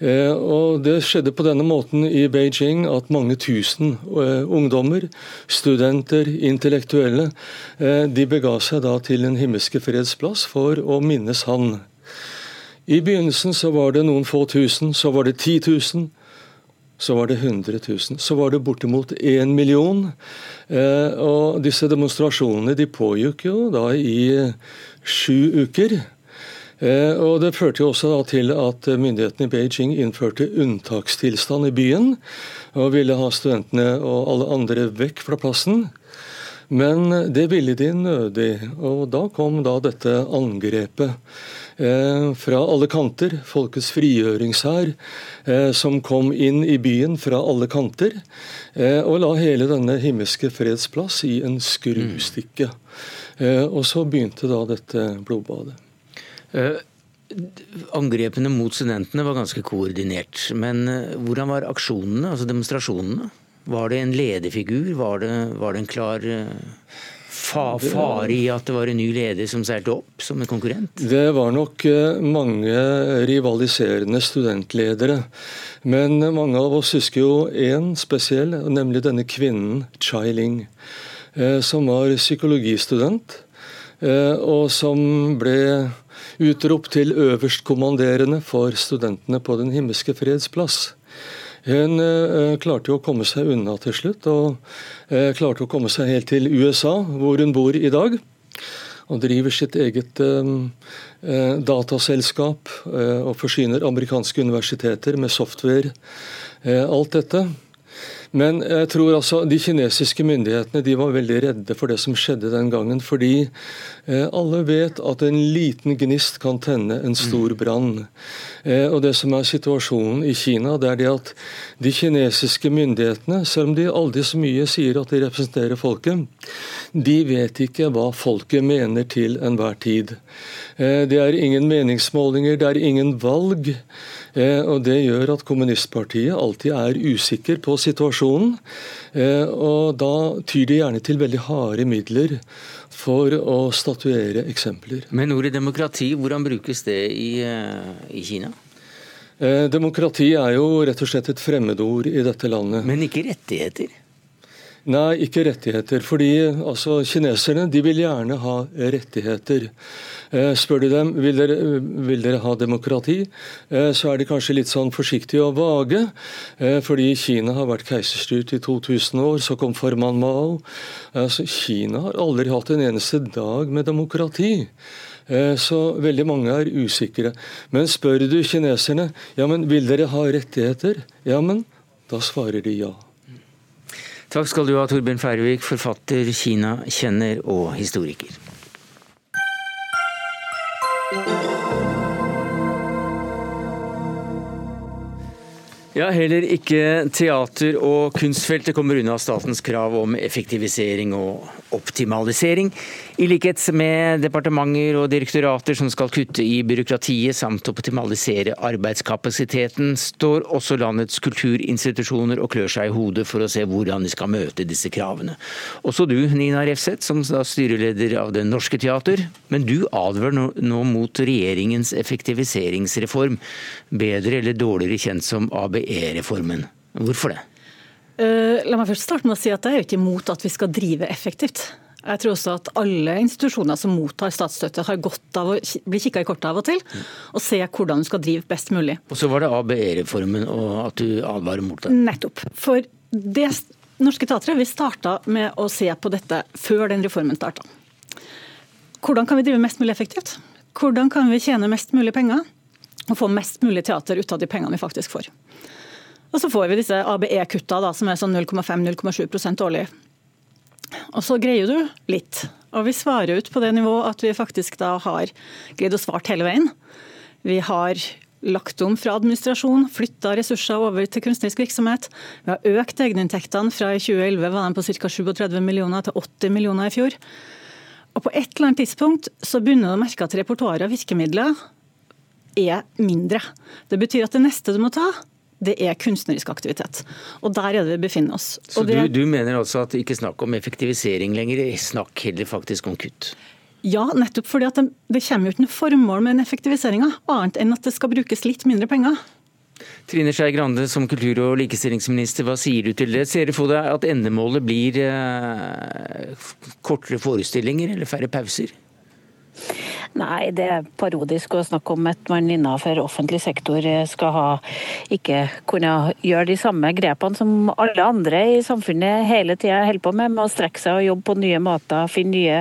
Eh, og Det skjedde på denne måten i Beijing at mange tusen eh, ungdommer, studenter, intellektuelle, de bega seg da til Den himmelske freds plass for å minnes han. I begynnelsen så var det noen få tusen, så var det 10 000 så var det 100 000. Så var det bortimot 1 million. Eh, og disse demonstrasjonene de pågikk jo da i sju uker. Eh, og Det førte jo også til at myndighetene i Beijing innførte unntakstilstand i byen. Og ville ha studentene og alle andre vekk fra plassen. Men det ville de nødig. Og da kom da dette angrepet. Eh, fra alle kanter. Folkets frigjøringshær eh, som kom inn i byen fra alle kanter. Eh, og la hele denne himmelske freds plass i en skrustikke. Og så begynte da dette blodbadet. Angrepene mot studentene var ganske koordinert. Men hvordan var aksjonene, altså demonstrasjonene? Var det en lederfigur? Var det, var det en klar fare i at det var en ny leder som seilte opp som en konkurrent? Det var nok eh, mange rivaliserende studentledere. Men mange av oss husker jo én spesiell, nemlig denne kvinnen Chai Ling. Eh, som var psykologistudent, eh, og som ble utropt til øverstkommanderende for studentene på Den himmelske freds plass. Hun klarte klarte å komme seg unna til slutt, og eh, klarte å komme seg helt til USA, hvor hun bor i dag. Og driver sitt eget eh, eh dataselskap eh, og forsyner amerikanske universiteter med software. Eh, alt dette. Men jeg tror altså de kinesiske myndighetene de var veldig redde for det som skjedde den gangen. Fordi eh, alle vet at en liten gnist kan tenne en stor mm. brann. Eh, og det som er situasjonen i Kina, det er det at de kinesiske myndighetene, selv om de aldri så mye sier at de representerer folket, de vet ikke hva folket mener til enhver tid. Eh, det er ingen meningsmålinger, det er ingen valg. Eh, og Det gjør at kommunistpartiet alltid er usikker på situasjonen. Eh, og Da tyr de gjerne til veldig harde midler for å statuere eksempler. Men ordet demokrati, hvordan brukes det i, eh, i Kina? Demokrati er jo rett og slett et fremmedord i dette landet. Men ikke rettigheter? Nei, ikke rettigheter. Fordi altså, kineserne de vil gjerne ha rettigheter. Eh, spør du dem vil dere, vil dere ha demokrati, eh, så er de kanskje litt sånn forsiktige og vage. Eh, fordi Kina har vært keiserstyrt i 2000 år, så kom formann Mao. Altså, Kina har aldri hatt en eneste dag med demokrati. Så veldig mange er usikre. Men spør du kineserne ja, men vil dere ha rettigheter, ja, men da svarer de ja. Takk skal du ha, Torbjørn Færvik, forfatter, Kina-kjenner og historiker. Ja, Heller ikke teater- og kunstfeltet kommer unna statens krav om effektivisering og optimalisering. I likhet med departementer og direktorater som skal kutte i byråkratiet samt optimalisere arbeidskapasiteten, står også landets kulturinstitusjoner og klør seg i hodet for å se hvordan de skal møte disse kravene. Også du, Nina Refseth, som da styreleder av Det Norske Teater. Men du advarer nå, mot regjeringens effektiviseringsreform, bedre eller dårligere kjent som ABE-reformen. Hvorfor det? Uh, la meg først starte med å si at Jeg er ikke imot at vi skal drive effektivt. Jeg tror også at alle institusjoner som mottar statsstøtte, har godt av å bli kikka i kortet av og til, og se hvordan du skal drive best mulig. Og Så var det ABE-reformen og at du advarer mot det? Nettopp. For det Norske Teatret vi starta med å se på dette før den reformen starta. Hvordan kan vi drive mest mulig effektivt? Hvordan kan vi tjene mest mulig penger? Og få mest mulig teater ut av de pengene vi faktisk får. Og så får vi disse ABE-kutta, som er sånn 0,5-0,7% årlig. Og så greier du litt. Og vi svarer ut på det nivået at vi faktisk da har greid å svart hele veien. Vi har lagt om fra administrasjon, flytta ressurser over til kunstnerisk virksomhet. Vi har økt egeninntektene fra i 2011 var de på ca. 37 millioner til 80 millioner i fjor. Og på et eller annet tidspunkt så begynner du å merke at repertoaret av virkemidler er mindre. Det betyr at det neste du må ta, det er kunstnerisk aktivitet. Og der er det vi befinner oss. Så det... du, du, mener altså at ikke snakk om effektivisering lenger, snakk heller faktisk om kutt? Ja, nettopp fordi det, det kommer jo ikke noe formål med den effektiviseringa, annet enn at det skal brukes litt mindre penger. Trine Skei Grande, som kultur- og likestillingsminister, hva sier du til det? Ser du for deg at endemålet blir eh, kortere forestillinger eller færre pauser? Nei, det er parodisk å snakke om at man innenfor offentlig sektor skal ha, ikke kunne gjøre de samme grepene som alle andre i samfunnet hele tida holder på med, med å strekke seg og jobbe på nye måter, finne nye,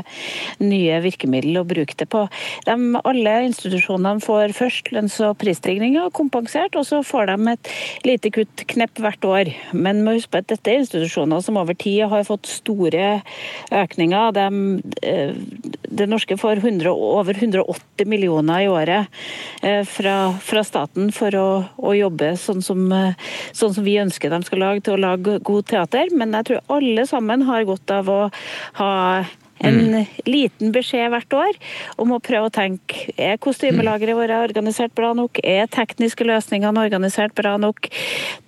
nye virkemidler å bruke det på. De, alle institusjonene får først lønns- og prisstigninger kompensert, og så får de et lite kutt knepp hvert år. Men må huske at dette er institusjoner som over tid har fått store økninger. De, eh, det norske får 100, over 180 millioner i året eh, fra, fra staten for å, å jobbe sånn som, eh, sånn som, vi ønsker de skal lage, til å lage god teater. Men jeg tror alle sammen har godt av å ha en mm. liten beskjed hvert år om å prøve å tenke er kostymelageret vårt organisert bra nok, er tekniske løsningene organisert bra nok,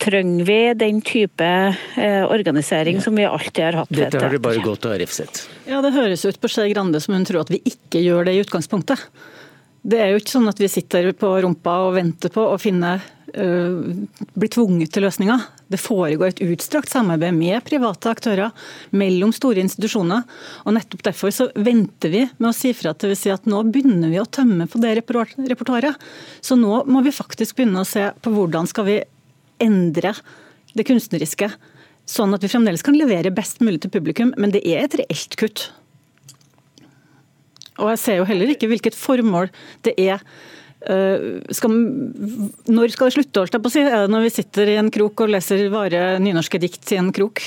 trenger vi den type eh, organisering som vi alltid har hatt? Dette har du bare gått og refset. Ja, Det høres ut på Skei Grande som hun tror at vi ikke gjør det i utgangspunktet. Det er jo ikke sånn at vi sitter på rumpa og venter på å finne blir tvunget til løsninger. Det foregår et utstrakt samarbeid med private aktører, mellom store institusjoner. og Nettopp derfor så venter vi med å si fra til vi sier at nå begynner vi å tømme på det repertoaret. Så nå må vi faktisk begynne å se på hvordan skal vi endre det kunstneriske. Sånn at vi fremdeles kan levere best mulig til publikum, men det er et reelt kutt. Og jeg ser jo heller ikke hvilket formål det er skal, når skal det slutte, holdt jeg på å si? Er det når vi sitter i en krok og leser vare nynorske dikt i en krok?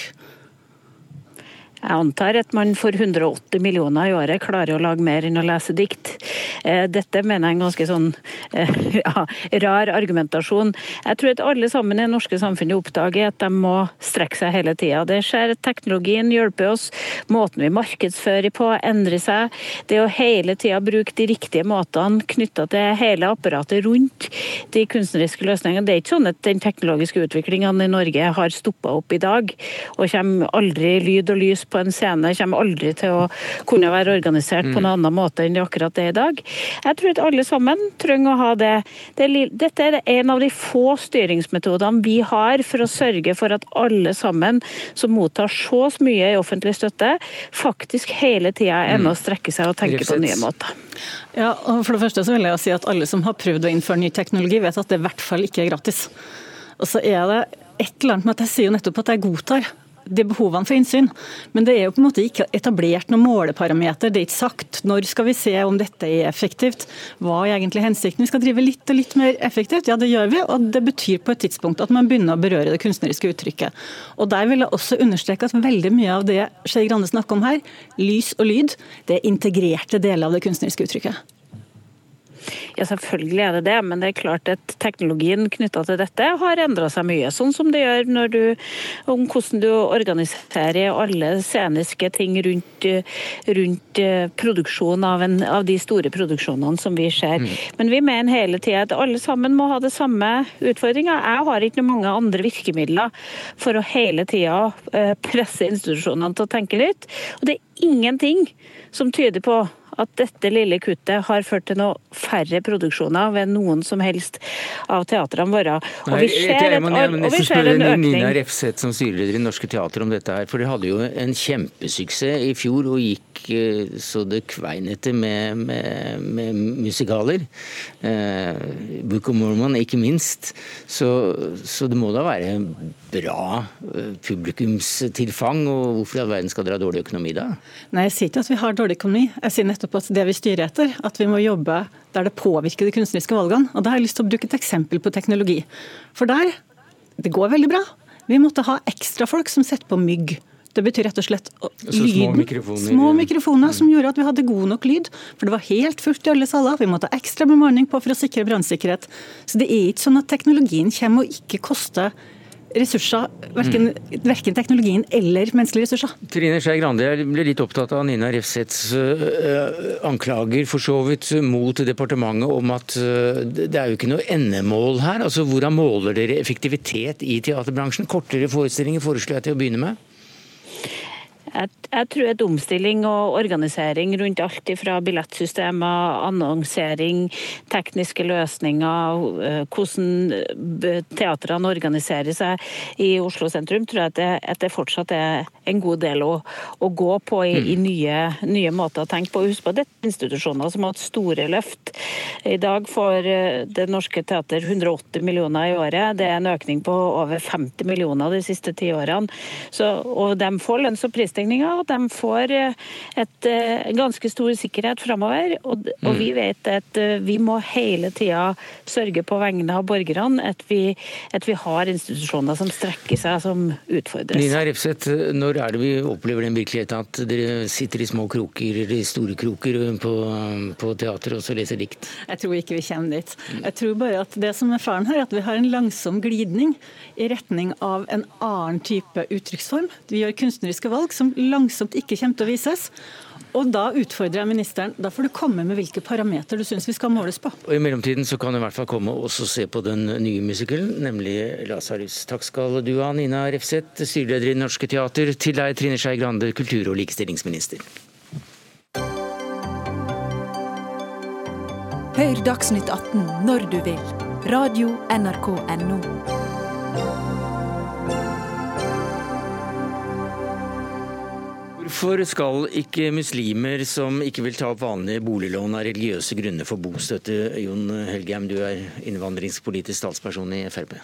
Jeg antar at man for 180 millioner i året klarer å lage mer enn å lese dikt. Eh, dette mener jeg er en ganske sånn eh, ja, rar argumentasjon. Jeg tror at alle sammen i det norske samfunnet oppdager at de må strekke seg hele tida. Det skjer at teknologien hjelper oss, måten vi markedsfører på endrer seg. Det å hele tida bruke de riktige måtene knytta til hele apparatet rundt de kunstneriske løsningene. Det er ikke sånn at den teknologiske utviklinga i Norge har stoppa opp i dag, og kommer aldri lyd og lys på en scene kommer aldri til å kunne være organisert på noen annen måte enn det akkurat det er i dag. Jeg tror at alle sammen trenger å ha det. Dette er en av de få styringsmetodene vi har for å sørge for at alle sammen som mottar så mye i offentlig støtte, faktisk hele tida er med å strekke seg og tenke på nye måter. Ja, og for det første så vil jeg si at Alle som har prøvd å innføre ny teknologi, vet at det i hvert fall ikke er gratis. Og så er det et eller annet med at jeg sier jo nettopp at jeg godtar det er behovene for innsyn. Men det er jo på en måte ikke etablert noen måleparameter. Det er ikke sagt når skal vi se om dette er effektivt. Hva er egentlig hensikten? Vi skal drive litt og litt mer effektivt. Ja, det gjør vi. Og det betyr på et tidspunkt at man begynner å berøre det kunstneriske uttrykket. Og der vil jeg også understreke at veldig mye av det Skei Grande snakker om her, lys og lyd, det er integrerte deler av det kunstneriske uttrykket. Ja, selvfølgelig er det det, men det er klart at teknologien knytta til dette har endra seg mye. Sånn som det gjør når du, om hvordan du organiserer alle sceniske ting rundt, rundt eh, produksjon av, en, av, de store produksjonene som vi ser. Mm. Men vi mener hele tida at alle sammen må ha det samme utfordringa. Jeg har ikke mange andre virkemidler for å hele tida eh, presse institusjonene til å tenke litt. Og det er ingenting som tyder på at dette lille kuttet har ført til noe færre produksjoner ved noen som helst av teatrene våre. Og vi ser, et, og vi ser en økning. Nina Refseth som styreleder i Norske Teater om dette her, for de hadde jo en kjempesuksess i fjor og gikk eh, så det kvein etter med, med, med, musikaler. Eh, Book of Mormon ikke minst. Så, så det må da være bra eh, publikumstilfang, og hvorfor i all verden skal dere ha dårlig økonomi da? Nei, jeg sier ikke at vi har dårlig økonomi. Jeg sier nettopp at det vi styrer etter. At vi må jobbe der det påvirker de kunstneriske valgene. Og Da har jeg lyst til å bruke et eksempel på teknologi. For der det går veldig bra. Vi måtte ha ekstrafolk som setter på mygg. Det betyr rett og slett altså, lyden. Små mikrofoner, små mikrofoner som gjorde at vi hadde god nok lyd. For det var helt fullt i alle saler. Vi måtte ha ekstra bemanning på for å sikre brannsikkerhet. Så det er ikke sånn at teknologien kommer og ikke koster ressurser, verken, verken, teknologien eller menneskelige ressurser. Trine Skei Grande, jeg ble litt opptatt av Nina Refsets uh, anklager for så vidt mot departementet om at uh, det er jo ikke noe endemål her. Altså, Hvordan måler dere effektivitet i teaterbransjen? Kortere forestillinger foreslår jeg til å begynne med. Jeg, jeg, tror at omstilling og organisering rundt alt fra billettsystemer, annonsering, tekniske løsninger, eh, hvordan eh, teatrene organiserer seg i Oslo sentrum, tror jeg at det, at det fortsatt er en god del å, å gå på i, i mm. nye, nye, måter å tenke på. Husk på at dette er institusjoner som har hatt store løft. I dag får eh, Det Norske Teater 180 millioner i året. Det er en økning på over 50 millioner de siste ti årene. Så, og de får lønns- og prisstigning og de får eh, et, eh, ganske stor sikkerhet framover. Og, og, vi mm. vet at eh, vi må hele tida sørge på vegne av borgerne at vi, at vi har institusjoner som strekker seg, som utfordres. Nina Refseth, når er det vi opplever den virkeligheten at dere sitter i små kroker eller i store kroker på, på teater og så leser dikt? Jeg tror ikke vi kommer dit. Jeg tror bare at det som er faren her, er at vi har en langsom glidning i retning av en annen type uttrykksform. Vi gjør kunstneriske valg som langsomt ikke kommer til å vises. Og da utfordrer jeg ministeren, da får du komme med hvilke parametere du syns vi skal måles på. Og I mellomtiden så kan du i hvert fall komme og se på den nye musikalen, nemlig 'Lasarus'. Takk skal du ha, Nina Refseth, styreleder i Norske Teater. Til deg, Trine Skei Grande, kultur- og likestillingsminister. Hør Dagsnytt 18 når du vil. Radio NRK Radio.nrk.no. Hvorfor skal ikke muslimer som ikke vil ta opp vanlige boliglån av religiøse grunner få bostøtte? Jon Helgheim, du er innvandringspolitisk talsperson i Frp.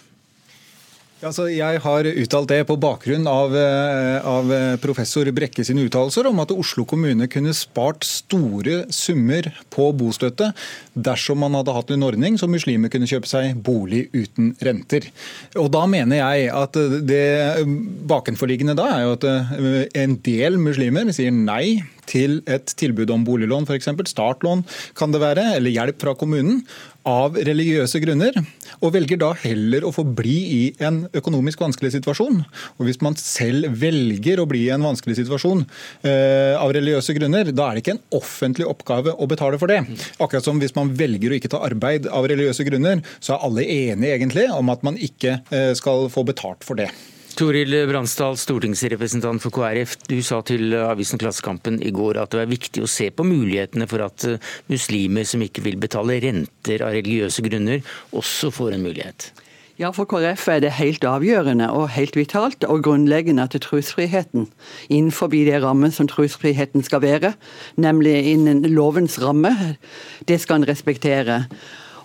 Altså, jeg har uttalt det på bakgrunn av, eh, av professor Brekke sine uttalelser om at Oslo kommune kunne spart store summer på bostøtte dersom man hadde hatt en ordning så muslimer kunne kjøpe seg bolig uten renter. Og Da mener jeg at det bakenforliggende da er jo at eh, en del muslimer sier nei til et tilbud om boliglån, f.eks. startlån kan det være, eller hjelp fra kommunen, av religiøse grunner, og velger da heller å forbli i en økonomisk vanskelig situasjon. Og Hvis man selv velger å bli i en vanskelig situasjon eh, av religiøse grunner, da er det ikke en offentlig oppgave å betale for det. Akkurat som hvis man velger å ikke ta arbeid av religiøse grunner, så er alle enige egentlig om at man ikke eh, skal få betalt for det. Toril Bransdal, stortingsrepresentant for KrF. Du sa til avisen Klassekampen i går at det er viktig å se på mulighetene for at eh, muslimer som ikke vil betale renter av religiøse grunner, også får en mulighet. Ja, For KrF er det helt avgjørende og helt vitalt og grunnleggende at trosfriheten innenfor det rammen som trosfriheten skal være, nemlig innen lovens ramme, det skal en respektere.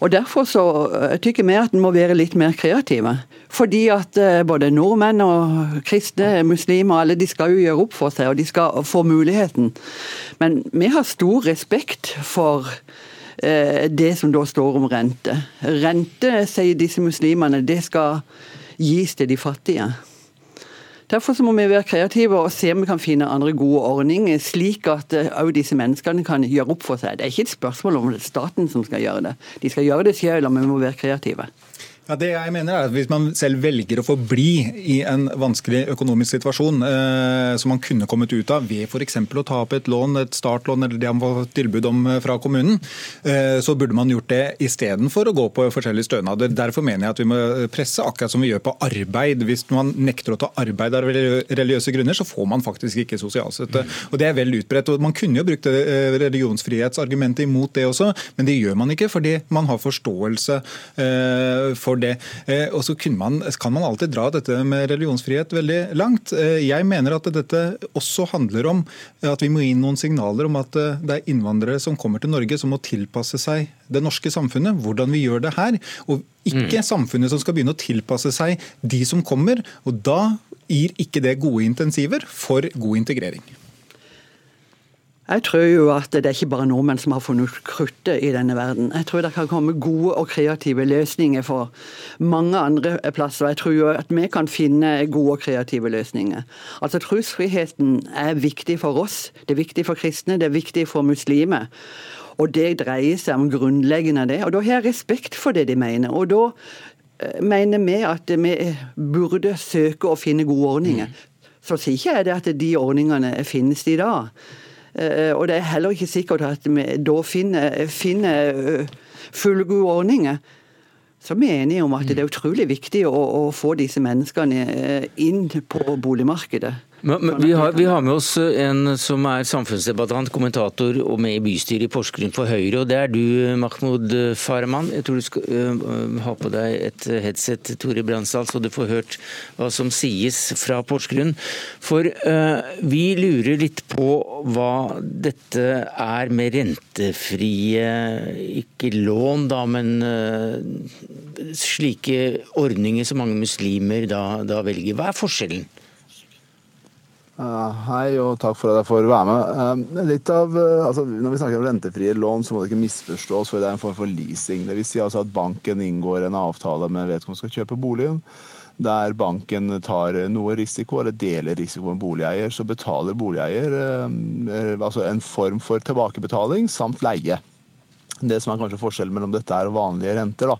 Og Derfor så eh, tykker vi at en må være litt mer kreative. Fordi at eh, både nordmenn og kristne, muslimer, alle de skal jo gjøre opp for seg, og de skal få muligheten. Men vi har stor respekt for eh, det som da står om rente. Rente, sier disse muslimene, det skal gis til de fattige. Derfor må vi være kreative og se om vi kan finne andre gode ordninger, slik at òg eh, disse menneskene kan gjøre opp for seg. Det er ikke et spørsmål om det er staten som skal gjøre det. De skal gjøre det selv, og vi må være kreative. Ja, det jeg mener er at Hvis man selv velger å forbli i en vanskelig økonomisk situasjon eh, som man kunne kommet ut av ved f.eks. å ta opp et lån, et startlån eller det man får tilbud om eh, fra kommunen, eh, så burde man gjort det istedenfor å gå på forskjellige stønader. Derfor mener jeg at vi må presse, akkurat som vi gjør på arbeid. Hvis man nekter å ta arbeid av religiøse grunner, så får man faktisk ikke sosialstøtte. Og Det er vel utbredt. og Man kunne jo brukt eh, religionsfrihetsargumentet imot det også, men det gjør man ikke fordi man har forståelse eh, for det. Eh, og så man, kan man alltid dra dette med religionsfrihet veldig langt. Eh, jeg mener at dette også handler om at vi må gi noen signaler om at eh, det er innvandrere som kommer til Norge som må tilpasse seg det norske samfunnet, hvordan vi gjør det her. og ikke mm. samfunnet som skal begynne å tilpasse seg de som kommer. og Da gir ikke det gode intensiver for god integrering. Jeg tror jo at det er ikke bare nordmenn som har funnet kruttet i denne verden. Jeg tror det kan komme gode og kreative løsninger for mange andre plasser. Jeg tror jo at vi kan finne gode og kreative løsninger. Altså Trosfriheten er viktig for oss, det er viktig for kristne, det er viktig for muslimer. Og det dreier seg om grunnleggende det. Og da har jeg respekt for det de mener. Og da eh, mener vi at vi burde søke å finne gode ordninger. Mm. Så sier ikke jeg det at de ordningene finnes i dag. Eh, og det er heller ikke sikkert at vi da finner, finner eh, fullgode ordninger. Så vi er enige om at det er utrolig viktig å, å få disse menneskene eh, inn på boligmarkedet. Men, vi, har, vi, har, med oss en som er samfunnsdebattant, kommentator og med i bystyret i Porsgrunn for Høyre. og Det er du, Mahmoud Farman. Jeg tror du skal uh, ha på deg et headset, Tore Bransdal, så du får hørt hva som sies fra Porsgrunn. For uh, vi lurer litt på hva dette er med rentefrie, ikke lån da, men uh, slike ordninger som mange muslimer da, da velger. Hva er forskjellen? Hei og takk for at jeg får være med. Eh, litt av, eh, altså, når vi snakker om rentefrie lån, så må det ikke misforstås, for det er en form for leasing. Det vil si altså at banken inngår en avtale med vedkommende som skal kjøpe boligen, der banken tar noe risiko, eller deler risiko med boligeier. Så betaler boligeier eh, altså en form for tilbakebetaling samt leie. Det som er kanskje forskjellen mellom dette og vanlige renter, da,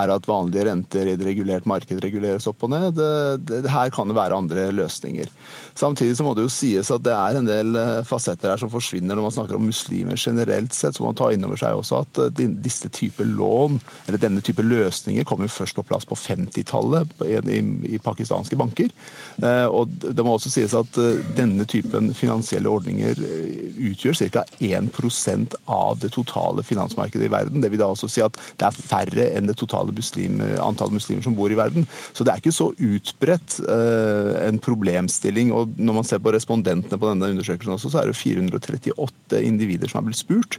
er at vanlige renter i et regulert marked reguleres opp og ned. Det, det, her kan det være andre løsninger. Samtidig så må det jo sies at det er en del eh, fasetter her som forsvinner når man snakker om muslimer generelt sett. Så må man ta inn over seg også at eh, disse typer lån, eller denne type løsninger, kom jo først på plass på 50-tallet i, pakistanske banker. Eh, og det må også sies at denne typen finansielle ordninger utgjør ca. 1% av det totale finansmarkedet i verden. Det vil da også si at det er færre enn det totale muslim, antall muslimer som bor i verden. Så det er ikke så utbredt en problemstilling. og Når man ser på respondentene på denne undersøkelsen også, så er det 438 individer som er blitt spurt.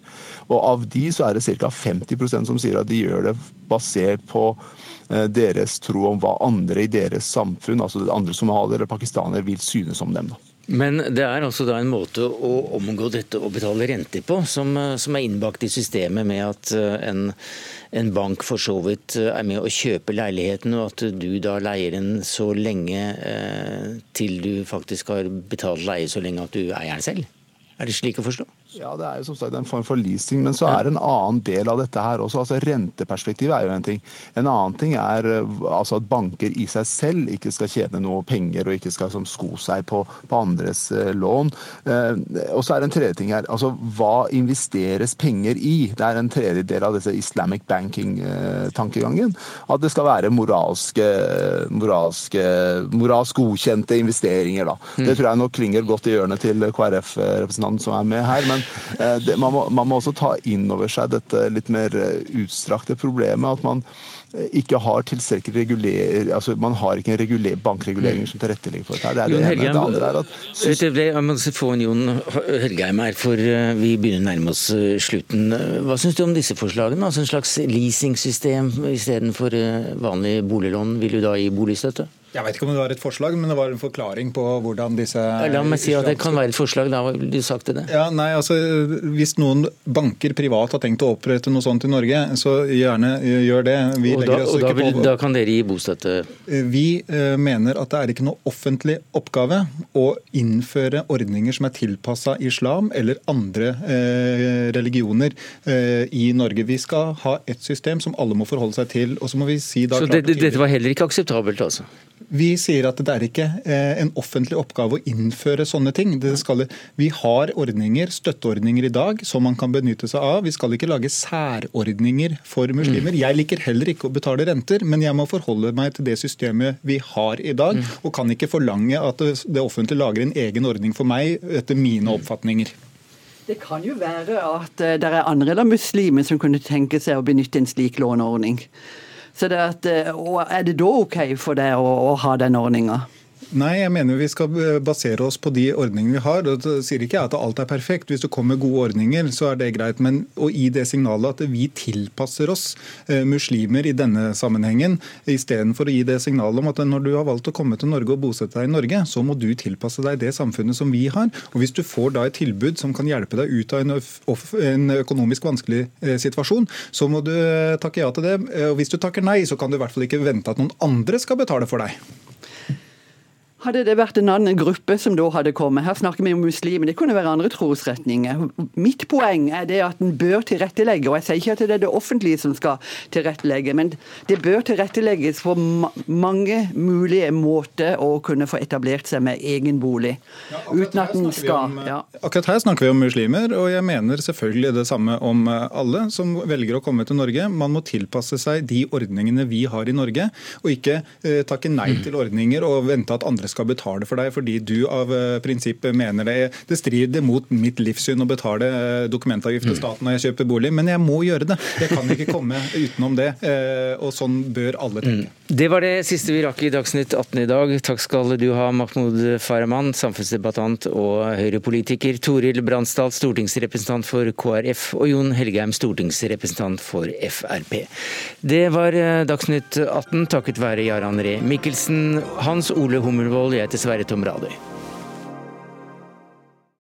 Og av de så er det ca. 50% som sier at de gjør det basert på uh, deres tro om hva andre i deres samfunn, altså andre somaliere eller pakistanere, vil synes om dem. da. Men det er altså da en måte å omgå dette og betale renter på, som, som er innbakt i systemet med at eh, en, en, bank for så vidt eh, er med å kjøpe leiligheten, og at du da leier den så lenge eh, til du faktisk har betalt leie så lenge at du eier den selv? Er det slik å forstå? Ja, det er jo som sagt en form for leasing, men så er det en annen del av dette her også. altså Renteperspektivet er jo en ting. En annen ting er eh, altså at banker i seg selv ikke skal tjene noe penger og ikke skal som, sko seg på, på andres eh, lån. Eh, og så er det en tredje ting her. altså Hva investeres penger i? Det er en tredje del av disse Islamic banking-tankegangen. At det skal være moralske, moralske, moralsk godkjente investeringer. da. Mm. Det tror jeg nok klinger godt i ørene til KrF-representanten som er med her. men Eh, det, man, må, man, må, også ta inn over seg dette litt mer eh, utstrakte problemet. at man eh, ikke har tilstrekkelig reguler, altså Man har ikke en reguler, bankregulering som tilrettelegger for dette. Det er det ene. Det andre er at Jeg må få en Jon Helgheim her, for vi begynner å nærme oss slutten. Hva syns du om disse forslagene? Altså En slags leasingsystem istedenfor vanlig boliglån. Vil du da gi boligstøtte? Jeg vet ikke om det var et forslag, men det var en forklaring på hvordan disse La meg si at det kan være et forslag, da ville du sagt det? Ja, nei, altså Hvis noen banker privat har tenkt å opprette noe sånt i Norge, så gjerne gjør det. Vi og da, og da, vil, da, kan dere gi bostøtte? Vi uh, mener at det er ikke noe offentlig oppgave å innføre ordninger som er tilpassa islam eller andre uh, religioner uh, i Norge. Vi skal ha et system som alle må forholde seg til. og Så må vi si da... Så det, dette var heller ikke akseptabelt, altså? Vi sier at det er ikke eh, en offentlig oppgave å innføre sånne ting. Skal, vi har ordninger, støtteordninger i dag som man kan benytte seg av. Vi skal ikke lage særordninger for muslimer. Mm. Jeg liker heller ikke å betale renter, men jeg må forholde meg til det systemet vi har i dag, mm. og kan ikke forlange at det offentlige lager en egen ordning for meg etter mine mm. oppfatninger. Det kan jo være at eh, det er andre eller muslimer som kunne tenke seg å benytte en slik låneordning. Så det at, eh, Er det da OK for deg å, å ha den ordninga? Nei, jeg mener vi skal basere oss på de ordningene vi har. og sier ikke jeg at alt er perfekt. Hvis det kommer gode ordninger, så er det greit. Men å gi det signalet at vi tilpasser oss eh, muslimer i denne sammenhengen, istedenfor å gi det signalet om at når du har valgt å komme til Norge og bosette deg i Norge, så må du tilpasse deg det samfunnet som vi har. Og hvis du får da et tilbud som kan hjelpe deg ut av en, økonomisk vanskelig eh, situasjon, så må du eh, takke ja til det. Og hvis du takker nei, så kan du i hvert fall ikke vente at noen andre skal betale for deg. Hadde det vært en annen gruppe som da hadde kommet, her snakker vi om muslimer, det kunne være andre trosretninger. Mitt poeng er det at en bør tilrettelegge, og jeg sier ikke at det er det offentlige som skal tilrettelegge, men det bør tilrettelegges på mange mulige måter å kunne få etablert seg med egen bolig. Ja, uten at en skal om, ja. Akkurat her snakker vi om muslimer, og jeg mener selvfølgelig det samme om eh, alle som velger å komme til Norge. Man må tilpasse seg de ordningene vi har i Norge, og ikke eh, takke nei til ordninger og vente at andre skal betale for deg fordi du av eh, prinsipp mener det, det strider mot mitt livssyn å betale eh, dokumentavgift til mm. staten når jeg kjøper bolig, men jeg må gjøre det. Jeg kan ikke komme utenom det. Eh, og sånn bør alle tenke. Det var det siste vi rakk i Dagsnytt 18 i dag. Takk skal du ha, Mahmoud Farahman, samfunnsdebattant og Høyre-politiker, Toril Bransdal, stortingsrepresentant for KrF, og Jon Helgheim, stortingsrepresentant for Frp. Det var Dagsnytt 18 takket være Jarand Ree Mikkelsen, Hans Ole Hummelvold jeg heter Sverre Tom Radøy.